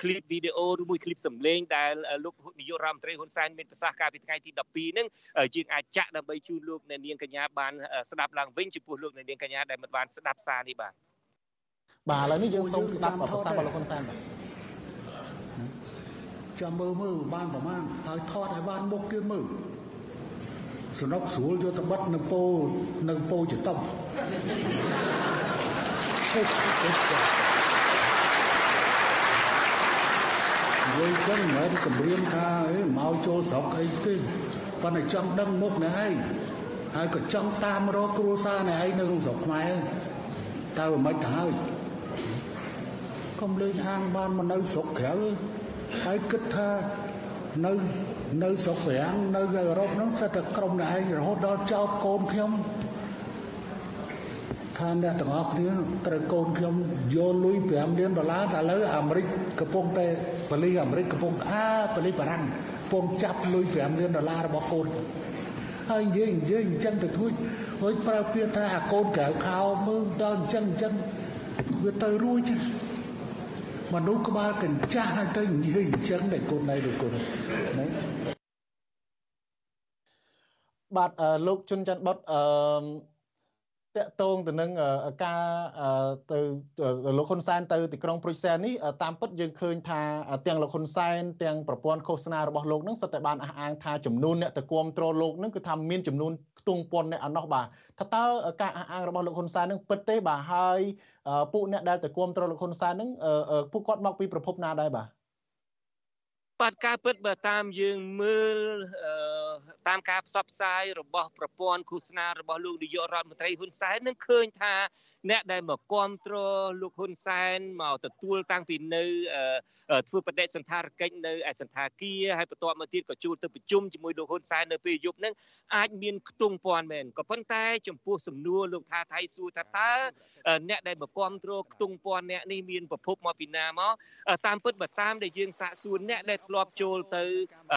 L: ឃ្លីបវីដេអូឬមួយឃ្លីបសំឡេងដែលលោកនាយករដ្ឋមន្ត្រីហ៊ុនសែនមានប្រសាសន៍កាលពីថ្ងៃទី12ហ្នឹងយើងអាចចាក់ដើម្បីជូនលោកអ្នកនាងកញ្ញាបានស្ដាប់ឡើងវិញចំពោះលោកអ្នកនាងកញ្ញាដែលមិនបានស្ដាប់សារនេះបាទ
A: បាទឥឡូវនេះយើងសូមស្ដាប់ប្រសាសន៍របស់លោកហ៊ុនសែនបាទ
C: ចាំមើលមើលបានប្រមាណហើយថតឲ្យបានមុខទៀតមើលសំណុកស្រួលយកតបិតនៅពោនៅពោចតុប យាយចឹងមិនមែនគម្រាមថាអីមកចូលស្រុកអីទេប៉ុន្តែចង់ដឹងមុខនេះឯងហើយក៏ចង់តាមរកគ្រួសារនេះឯងនៅក្នុងស្រុកខ្មែរតើមិនទៅហើយកុំលេងហាងបានមកនៅស្រុកក្រៅហើយគិតថានៅនៅស្រុកប្រាំងនៅអឺរ៉ុបហ្នឹងសិតតែក្រុមនេះឯងរហូតដល់ចោតកូនខ្ញុំ ថាអ្នកទាំងអស់គ្នាត្រូវកូនខ្ញុំយកលុយ5លានដុល្លារតែឥឡូវអាមេរិកកំពុងតែប៉ូលីសអាមេរិកកំពុងអាប៉ូលីសបារាំងកំពុងចាប់លុយ5លានដុល្លាររបស់កូនហើយនិយាយនិយាយអញ្ចឹងទៅទួចហើយប្រើពាក្យថាអាកូនកៅខោមើលដល់អញ្ចឹងអញ្ចឹងវាទៅរួចមនុស្សក្បាលកញ្ចាស់ហើយទៅនិយាយអញ្ចឹងដែលកូនណៃលោកកូនណា
A: បាទលោកជុនច័ន្ទបុតអឺ តកតងទៅនឹងការទៅលោកហ៊ុនសែនទៅទីក្រុងព្រុយសែននេះតាមពិតយើងឃើញថាទាំងលោកហ៊ុនសែនទាំងប្រព័ន្ធឃោសនារបស់លោកនឹងសុទ្ធតែបានអះអាងថាចំនួនអ្នកទៅគ្រប់គ្រងលោកនឹងគឺថាមានចំនួនខ្ទង់ពាន់អ្នកអណោះបាទថាតើការអះអាងរបស់លោកហ៊ុនសែននឹងពិតទេបាទហើយពួកអ្នកដែលទៅគ្រប់គ្រងលោកហ៊ុនសែននឹងពួកគាត់មកពីប្រភពណាដែរបាទ
L: បាទការពិតបើតាមយើងមើល តាមការផ្សព្វផ្សាយរបស់ប្រព័ន្ធឃោសនារបស់លោកនាយករដ្ឋមន្ត្រីហ៊ុនសែននឹងឃើញថា អ្នកដែលមកគ្រប់គ្រងលោកហ៊ុនសែនមកទទួលតាំងពីនៅធ្វើបដិសន្តារកិច្ចនៅឯសន្តាគារហើយបន្ទាប់មកទៀតក៏ជួលទៅប្រជុំជាមួយលោកហ៊ុនសែននៅពេលយប់ហ្នឹងអាចមានខ្ទង់ពាន់មែនក៏ប៉ុន្តែចំពោះសំណួរលោកថាថៃសួរថាតើអ្នកដែលមកគ្រប់គ្រងខ្ទង់ពាន់អ្នកនេះមានប្រភពមកពីណាមកតាមពិតបើតាមដែលយើងសាកសួរអ្នកដែលធ្លាប់ចូលទៅ